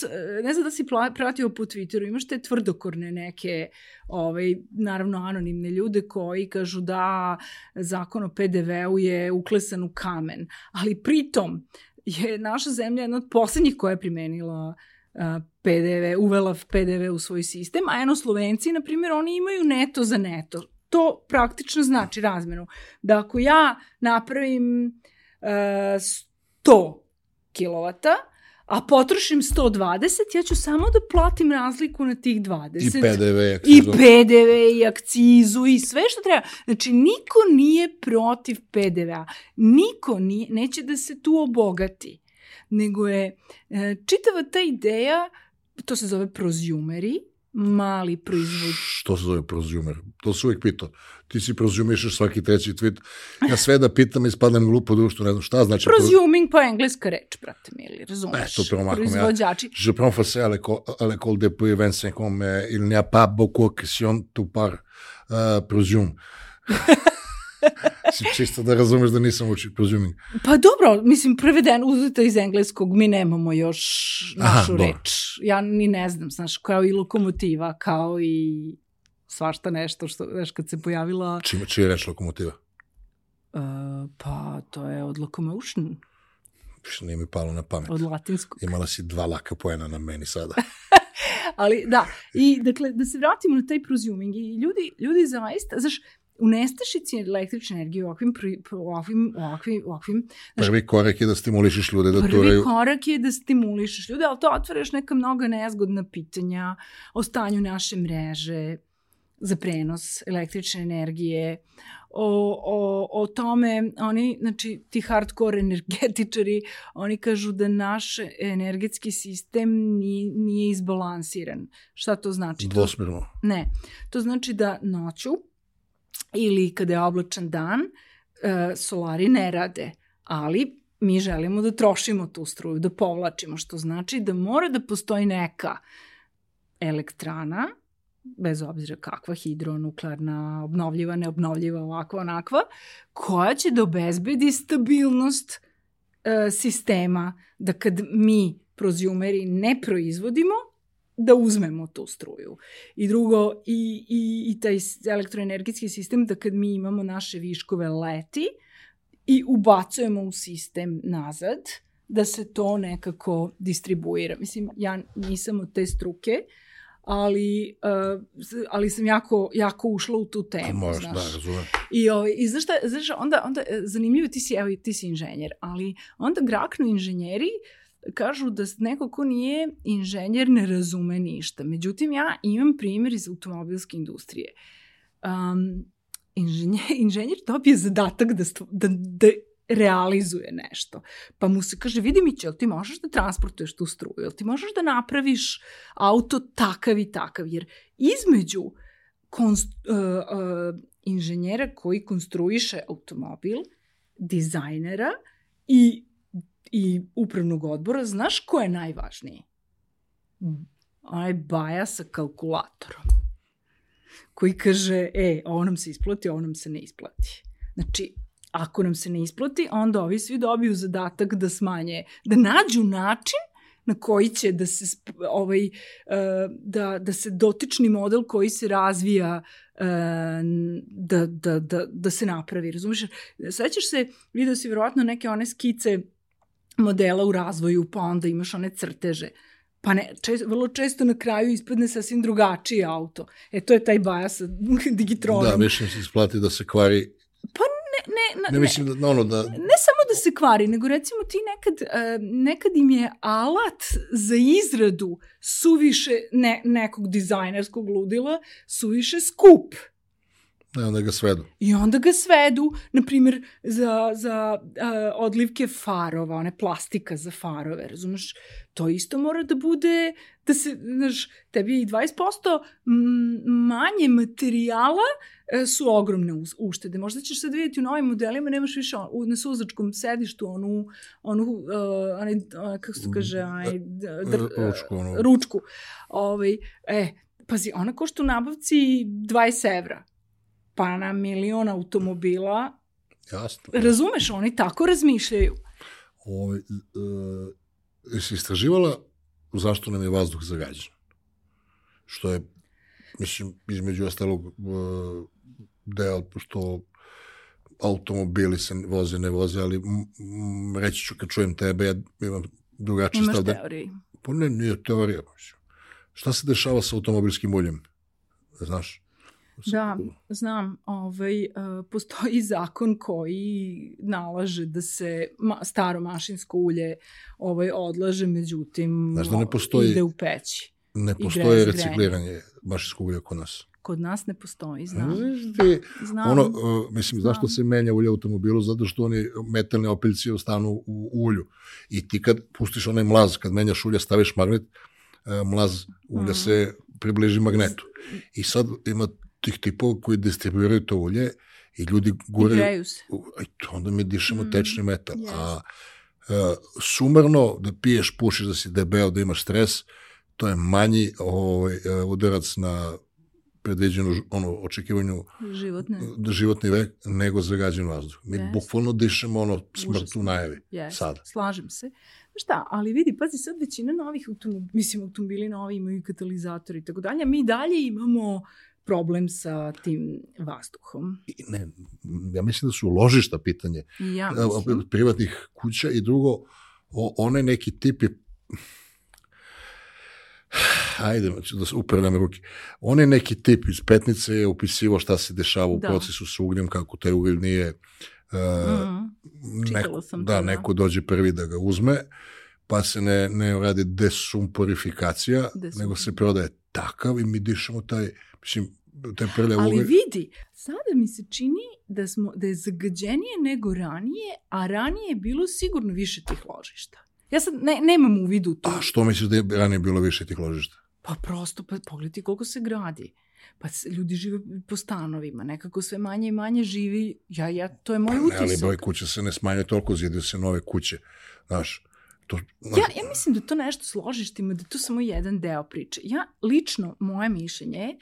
ne znam da si pratio po Twitteru, imaš te tvrdokorne neke, ovaj, naravno anonimne ljude koji kažu da zakon o PDV-u je uklesan u kamen, ali pritom je naša zemlja jedna od poslednjih koja je primenila a, PDV, uvela PDV u svoj sistem, a eno Slovenci, na primjer, oni imaju neto za neto. To praktično znači razmenu. Da ako ja napravim uh, 100 kilovata, a potrošim 120, ja ću samo da platim razliku na tih 20. I PDV, I akcizu. PDV, i akcizu, i sve što treba. Znači, niko nije protiv PDV-a. Niko nije, neće da se tu obogati. Nego je e, čitava ta ideja, to se zove prozjumeri, mali proizvod. Što se zove prozumer? To se uvijek pitao. Ti si prozumišeš svaki treći tweet. Ja sve da pitam, ispadam glupo društvo, ne znam šta znači. proz- Prosuming pa engleska reč, brate mili, razumeš? E, to promahom, ja. Proizvođači. Je prends français à l'école depuis 25 ans, mais il n'y a pas beaucoup de questions tu par uh, presume. si čisto da razumeš da nisam učio presuming. Pa dobro, mislim, prevedeno, uzeto iz engleskog, mi nemamo još Aha, našu dobro. reč. Ja ni ne znam, znaš, kao i lokomotiva, kao i svašta nešto, što, znaš, kad se pojavila, Čime, čije reč lokomotiva? uh, pa to je od locomotion, Više nije mi palo na pamet. od latinskog. Imala si dva laka poena na meni sada. Ali da, i dakle, da se vratimo na taj prosuming i ljudi, ljudi zaista, znaš, u nestašici električne energije u ovakvim, pri- u ovakvim, u ovakvim, u ovakvim Znaš, Prvi korak je da stimulišeš ljude da Prvi turaju. korak je da stimulišeš ljude, ali to otvaraš neka mnoga nezgodna pitanja o stanju naše mreže, za prenos električne energije, o, o, o tome, oni, znači, ti hardcore energetičari, oni kažu da naš energetski sistem nije, nije izbalansiran. Šta to znači? Dvosmerno. Ne. To znači da noću ili kada je oblačan dan, e, solari ne rade, ali mi želimo da trošimo tu struju, da povlačimo, što znači da mora da postoji neka elektrana bez obzira kakva, hidronuklearna, obnovljiva, neobnovljiva, ovakva, onakva, koja će da obezbedi stabilnost e, sistema, da kad mi prozjumeri ne proizvodimo, da uzmemo tu struju. I drugo, i, i, i taj elektroenergetski sistem, da kad mi imamo naše viškove leti i ubacujemo u sistem nazad, da se to nekako distribuira. Mislim, ja nisam od te struke, uh, ali, uh, ali sam jako, jako ušla u tu temu, Pa Možeš, znaš. da, razumem. I, o, i znaš šta, znaš, onda, onda e, zanimljivo, ti si, evo, ti si inženjer, ali onda graknu inženjeri kažu da neko ko nije inženjer ne razume ništa. Međutim, ja imam primjer iz automobilske industrije. Um, inženjer, inženjer dobije zadatak da, da, da realizuje nešto. Pa mu se kaže, vidi mi će, ti možeš da transportuješ tu struju, ti možeš da napraviš auto takav i takav, jer između konst, uh, uh, inženjera koji konstruiše automobil, dizajnera i, i upravnog odbora, znaš ko je najvažniji? Onaj baja sa kalkulatorom koji kaže, e, ovo nam se isplati, ovo nam se ne isplati. Znači, ako nam se ne isplati, onda ovi svi dobiju zadatak da smanje, da nađu način na koji će da se ovaj e, da da se dotični model koji se razvija e, da, da, da, da se napravi, razumiješ? Sećaš se, video si verovatno neke one skice modela u razvoju, pa onda imaš one crteže. Pa ne, čest, vrlo često na kraju ispadne sasvim drugačiji auto. E, to je taj baja sa digitronom. Da, više se isplati da se kvari. ne, na, Ne mislim da, ono, da, ne samo da se kvari, nego recimo ti nekad, uh, nekad im je alat za izradu suviše ne, nekog dizajnerskog ludila, suviše skup. Ne, onda ga svedu. I onda ga svedu, na primjer, za, za uh, odlivke farova, one plastika za farove, razumeš? To isto mora da bude, da se, znaš, tebi i 20% m, manje materijala e, su ogromne uštede. Možda ćeš sad vidjeti u novim modelima, nemaš više on, u, na suzačkom sedištu onu, onu uh, onaj, uh, kako se kaže, onaj, d, dr, Ručku, ono. ručku. Ovaj, e, pazi, ona košta u nabavci 20 evra. Pa na milion automobila, Jasno. razumeš, oni tako razmišljaju. Ovaj, uh, jesi istraživala zašto nam je vazduh zagađen? Što je, mislim, između ostalog uh, deo, što automobili se voze, ne voze, ali m, m, reći ću kad čujem tebe, ja imam drugačiji Imaš stav. Da, teoriju. pa ne, nije teorija. Šta se dešava sa automobilskim uljem? Znaš? Da, znam, ovaj, uh, postoji zakon koji nalaže da se ma, staro mašinsko ulje ovaj, odlaže, međutim Znaš da ne postoji- ide u peći. Ne grejanje. recikliranje mašinskog ulja kod nas. Kod nas ne postoji, znam. Ti, znam. Ono, uh, mislim, zašto Znam. se menja ulje u automobilu? Zato što oni metalne opiljci ostanu u ulju. I ti kad pustiš onaj mlaz, kad menjaš ulje, staviš magnet, uh, mlaz ulja Mhm. se približi magnetu. I sad ima tih tipova koji distribuiraju to ulje i ljudi I guraju... greju se. Aj, onda mi dišemo Mm, tečni metal. jest. A uh, sumarno, da piješ, pušiš, da si debeo, da imaš stres, to je manji ovaj, uh, udarac na predviđenu ono, očekivanju Životne. životni vek nego zagađen vazduh. Mi Jest. bukvalno dišemo ono smrt Užasno. u najavi. Yes, Sada. Slažem se. Šta, ali vidi, pazi, sad većina novih automobila, mislim, automobili novi imaju i katalizator i tako dalje, a mi dalje imamo problem sa tim vazduhom. Ne, ja mislim da su ložišta pitanje ja mislim. privatnih kuća i drugo, o, onaj neki tip je ajde, ću da se upravljam ruke. On je neki tip iz petnice je upisivo šta se dešava u Da. procesu sa ugljem, kako taj uglj nije uh, čitala neko, sam da, da. neko dođe prvi da ga uzme, pa se ne, ne radi desumporifikacija, Desum- nego se prodaje takav i mi dišemo taj, mislim, te prljave Ali uve. vidi, sada mi se čini da, smo, da je zagađenije nego ranije, a ranije je bilo sigurno više tih ložišta. Ja sad ne, nemam u vidu to. A što misliš da je ranije bilo više tih ložišta? Pa prosto, pa pogledaj koliko se gradi. Pa ljudi žive po stanovima, nekako sve manje i manje živi, ja, ja, to je moj ali utisak. broj kuća se ne smanjuje toliko, zidaju se nove kuće. Znaš, to, Ja, ja mislim da to nešto s ložištima, da to samo jedan deo priče. Ja, lično, moje mišljenje je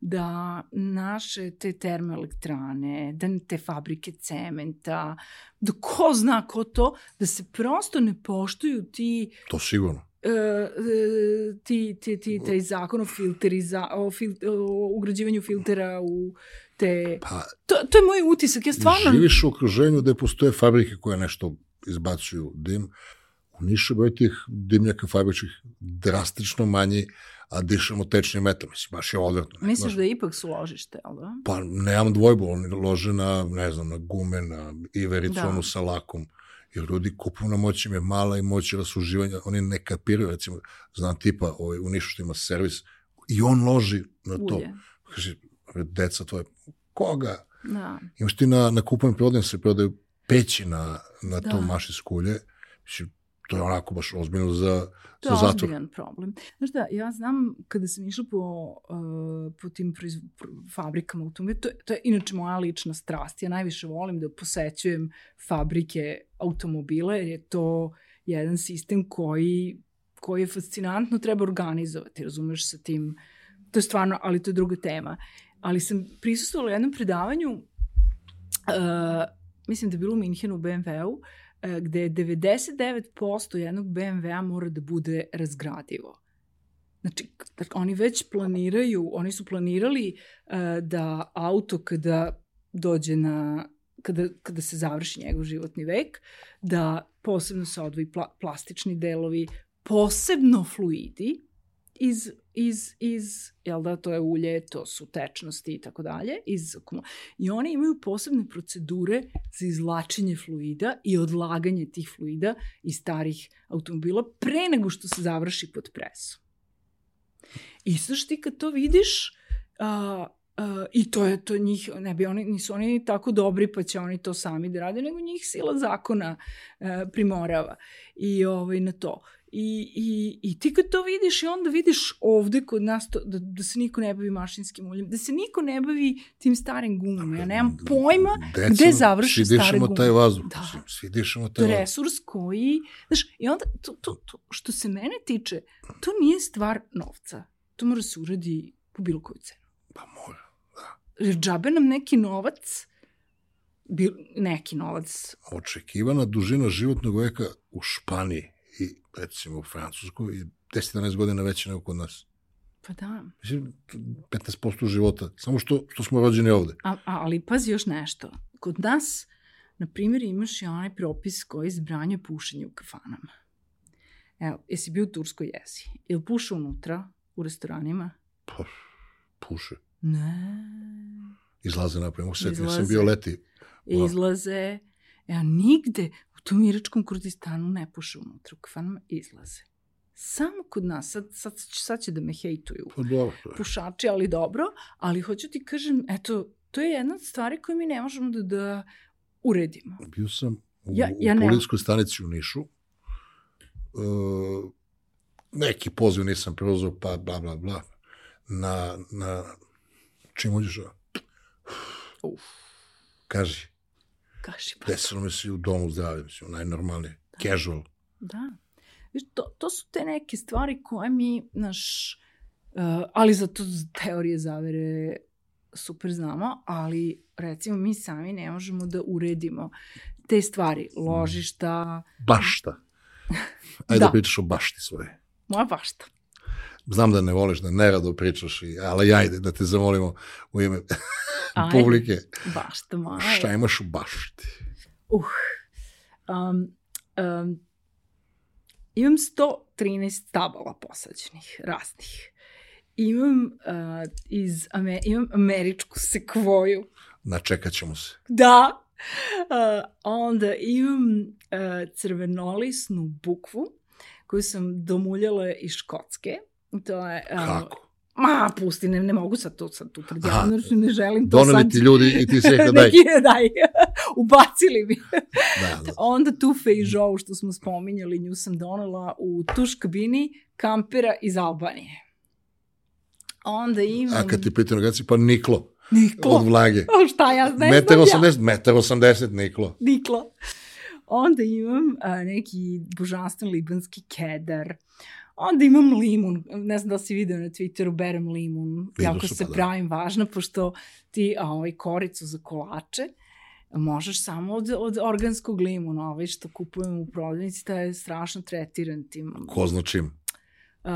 da naše te termoelektrane, da te fabrike cementa, da ko zna ko to, da se prosto ne poštuju ti to sigurno. e, e, ti, ti, ti, taj zakon o, filteriza, o, fil, o ugrađivanju filtera u te... Pa, To, to je moj utisak, ja stvarno... živiš u okruženju gde postoje fabrike koje nešto izbacuju dim. U Nišu broj tih dimnjaka fabričkih drastično manji, a dišemo tečni metar. Mislim, baš je odvrtno. ne, Misliš znaš. da je ipak su ložište, jel da? Pa nemam dvojbu, oni lože na, ne znam, na gume, na ivericu, Da. da. onu sa lakom. Jer ljudi kupovna moć im je mala i moć rasuživanja, oni ne kapiraju, recimo, znam tipa ovaj, u Nišu što ima servis, i on loži na to. Ulje. Kaže, "Bre, deca tvoje, koga? Da. Imaš ti na, na kupovnim prodajama se prodaju peći na, na Da. to mašinsko ulje. Mislim, to je onako baš ozbiljno za, To za je zatvor. ozbiljan problem. Znaš da, ja znam kada sam išla po, uh, po tim proiz, pr- fabrikama automobila, to, je- to je inače moja lična strast. Ja najviše volim da posećujem fabrike automobila, jer je to jedan sistem koji, koji je fascinantno treba organizovati, razumeš, sa tim. To je stvarno, ali to je druga tema. Ali sam prisustala jednom predavanju, uh, mislim da je bilo u Minhenu u BMW-u, e, gde je 99% jednog BMW-a mora da bude razgradivo. Znači, oni već planiraju, oni su planirali e, da auto kada dođe na, kada, kada se završi njegov životni vek, da posebno se odvoji pla, plastični delovi, posebno fluidi iz, iz, iz, jel da, to je ulje, to su tečnosti i tako dalje, iz I oni imaju posebne procedure za izlačenje fluida i odlaganje tih fluida iz starih automobila pre nego što se završi pod presom. I sad ti kad to vidiš, a, a, i to je to njih, ne bi oni, nisu oni tako dobri pa će oni to sami da rade, nego njih sila zakona a, primorava i ovaj, na to. I, i, I ti kad to vidiš i onda vidiš ovde kod nas to, da, da se niko ne bavi mašinskim uljem, da se niko ne bavi tim starim gumama. Ja nemam pojma Deca, gde završe svi stare dišemo gume. taj vazduh. Da. Svi dišemo taj vazduh. resurs koji, znaš, i onda, to, to, to, što se mene tiče, to nije stvar novca. To mora se uradi po bilo koju cenu. Pa mora. Jer džabe nam neki novac, bil, neki novac, Očekivana dužina životnog veka u Španiji i recimo u Francuskoj je 10-11 godina veća nego kod nas. pa da. Mislim, 15% života. Samo što, što smo rođeni ovde. A, a, ali pazi još nešto. Kod nas, na primjer, imaš i onaj propis koji zabranjuje pušenje u kafanama. Evo, jesi bio u Turskoj jesi? Jel puše unutra, u restoranima? Pa, puše. Ne. Izlaze napred. Mogu se setiti, Izlaze. sam bio leti. Izlaze. Evo, nigde tom iračkom Kurdistanu ne puše unutra u kafanama, izlaze. Samo kod nas, sad, sad, sad će da me hejtuju Pa dobro. pušači, ali dobro, ali hoću ti kažem, eto, to je jedna od stvari koju mi ne možemo da, da uredimo. Bio sam u, Ja- ja, u policijskoj stanici u Nišu. E, neki poziv nisam preuzeo, pa bla, bla, bla. Na, na čim uđeš? Uf, Kaži, kaži pa. desilo mi se i u domu zdravlja, mislim, najnormalnije. Casual. Da. Viš, to, to su te neke stvari koje mi, naš, uh, ali zato teorije zavere super znamo, ali recimo mi sami ne možemo da uredimo te stvari, ložišta, Bašta. Ajde Da. da. pričaš o bašti svoje. moja bašta. Znam da ne voliš, da nerado pričaš, i, ali ajde da te zamolimo u ime Ajde. publike. Bašta moja. Šta imaš u bašti? Uh, um, um, imam 113 stabala posađenih, raznih. Imam, uh, iz Ame imam američku sekvoju. Načekat ćemo se. Da. Uh, onda imam uh, crvenolisnu bukvu koju sam domuljala iz Škotske. To je... Uh, Kako? Ma, pusti, ne, ne mogu sad to sad tu pred javnošću, ne želim to Doneli sad. ti ljudi i ti si rekao daj. Neki, daj, ubacili mi. Da, da. Onda tu fejžovu što smo spominjali, nju sam donela u tuš kabini kampera iz Albanije. Onda imam... A kad ti pitam organizaciju, pa niklo Niklo. od vlage. O, šta ja ne Metar znam ja. 80, metar 80 niklo. Niklo. Onda imam a, neki božanstven libanski kedar. Onda imam limun, ne znam da si video na Twitteru, berem limun, Vidio jako se pa da. pravim važna, pošto ti a, ovaj, koricu za kolače možeš samo od, od organskog limuna, ovaj što kupujem u prodavnici, taj je strašno tretiran tim Ko zna čim. uh,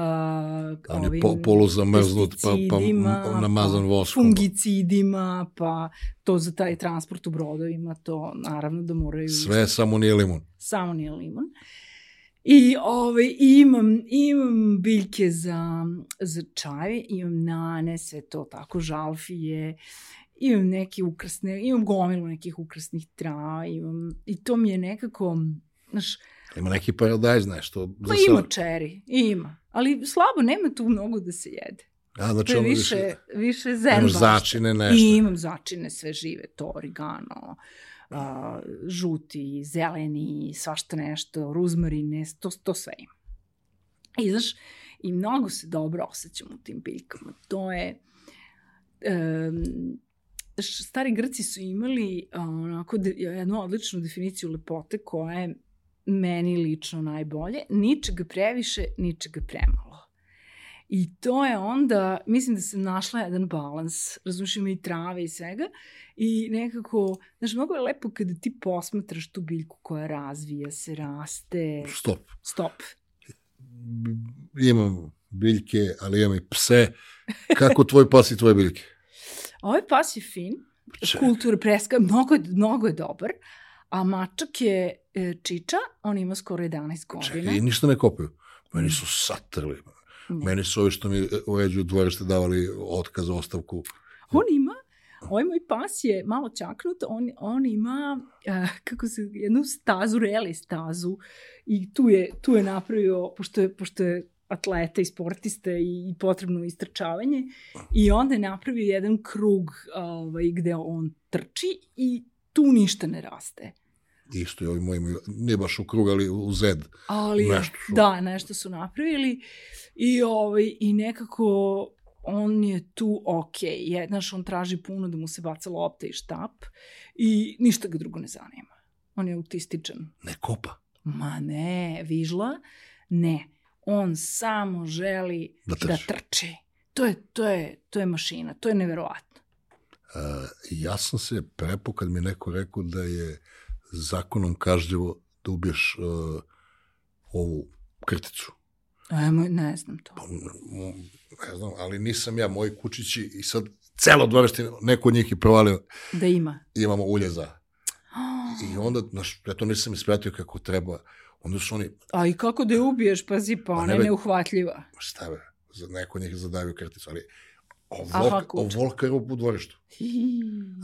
On je po, poluzamrznut, pa, pa pesticidima, m- namazan pa voskom. Fungicidima, pa to za taj transport u brodovima, to naravno da moraju... Sve samo nije limun. Samo nije limun. I ovaj, imam, imam biljke za, za čaj, imam nane, sve to tako, žalfije, imam neke ukrasne, imam gomilu nekih ukrasnih trava, imam, i to mi je nekako, znaš, Ima neki paradajz, nešto. pa za ima čeri, ima, ali slabo, nema tu mnogo da se jede. A, znači, To je više, više zen Imaš začine, nešto. I imam začine sve žive, to origano, a, žuti, zeleni, svašta nešto, ruzmarine, to, to sve ima. I znaš, i mnogo se dobro osjećam u tim biljkama. To je... Um, stari Grci su imali a, onako de, jednu odličnu definiciju lepote koja je meni lično najbolje. Ničega previše, ničega premalo. I to je onda, mislim da sam našla jedan balans, razumiješ ima i trave i svega, i nekako, znaš, mnogo je lepo kada ti posmatraš tu biljku koja razvija se, raste, Stop. stop. Imam biljke, ali imam i pse. Kako tvoj pas i tvoje biljke? Ovaj pas je fin, Čekaj. kultura preska, mnogo mnogo je dobar, a mačak je e, čiča, on ima skoro 11 godina. Čekaj, ništa ne kopaju. Meni su satrli. Ne. Meni su ovi što mi uređuju dvorište davali otkaz, ostavku. On ima, ovaj moj pas je malo čaknut, on, on ima, uh, kako se, jednu stazu, reli stazu i tu je, tu je napravio, pošto je, pošto je atleta i sportista i, i potrebno istrčavanje i onda je napravio jedan krug ovaj, gde on trči i tu ništa ne raste. Isto i ovi moji nije baš u krug, ali u zed. Ali, Nešto su- da, nešto su napravili i, ovaj, i nekako on je tu ok. Je, znaš, on traži puno da mu se baca lopta i štap i ništa ga drugo ne zanima. On je autističan. Ne kopa. Ma ne, vižla, ne. On samo želi Da da trči. trči. To je, to je, to je mašina, to je neverovatno. Uh, ja sam se prepo kad mi neko rekao da je zakonom kažljivo da ubiješ uh, ovu krticu. Ajmo, ne znam to. Pa, ne znam, ali nisam ja, moji kučići i sad celo dvorište, neko od njih je provalio, Da ima. imamo ulje za. I onda, znaš, ja to nisam ispratio kako treba. Onda su oni, A i kako da je ubiješ, pazi, pa Pa ona je neuhvatljiva. šta be, za neko od njih je zadavio krticu, ali Aha, ovolka, kuče. ovolka je u dvorištu.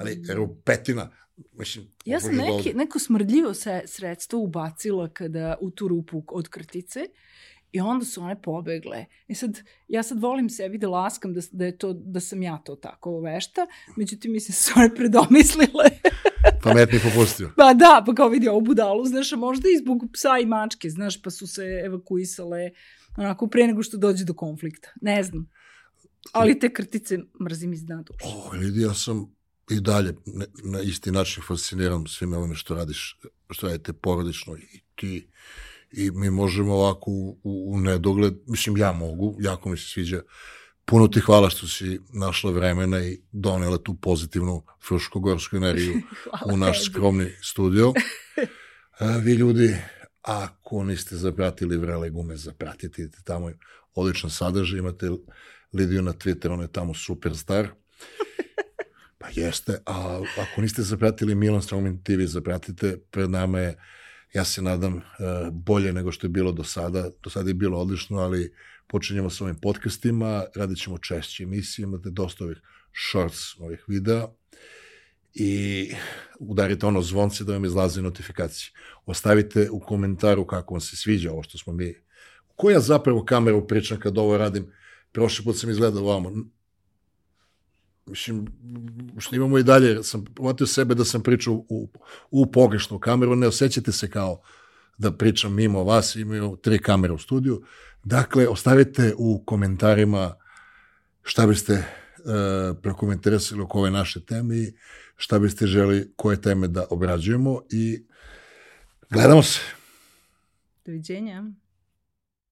Ali rupetina, mislim, Ja sam neki, neko smrdljivo se sredstvo ubacila kada u tu rupu od krtice i onda su one pobegle. I sad, ja sad volim sebi da laskam da, da, je to, da sam ja to tako vešta, međutim mislim su one predomislile. pametni popustio. pa da, pa kao vidi ovu budalu, znaš, a možda i zbog psa i mačke, znaš, pa su se evakuisale onako pre nego što dođe do konflikta. Ne znam. Ali te krtice mrzim iz dna duše. O, vidi, ja sam i dalje ne, na isti način fasciniran svime ovome što radiš, što radite porodično i ti i mi možemo ovako u, u, u nedogled, mislim ja mogu, jako mi se sviđa. Puno ti hvala što si našla vremena i donela tu pozitivnu fruškogorsku energiju u naš tebi. skromni studio. A, vi ljudi, ako niste zapratili Vrele gume, zapratite tamo, odličan sadržaj, imate Lidiju na Twitter, on je tamo superstar. Pa jeste, a ako niste zapratili Milan Strongman TV, zapratite, pred nama je, ja se nadam, eh, bolje nego što je bilo do sada. Do sada je bilo odlično, ali počinjemo sa ovim podcastima, radit ćemo češće emisije, imate dosta ovih shorts, ovih videa i udarite ono zvonce da vam izlaze notifikacije. Ostavite u komentaru kako vam se sviđa ovo što smo mi... Koja zapravo kameru pričam kad ovo radim prošli put sam izgledao ovamo. Mislim, što imamo i dalje, sam uvatio sebe da sam pričao u, u pogrešnu kameru, ne osjećate se kao da pričam mimo vas, imaju tri kamere u studiju. Dakle, ostavite u komentarima šta biste e, prokomentarisali oko ove naše teme i šta biste želi koje teme da obrađujemo i gledamo se. Doviđenja.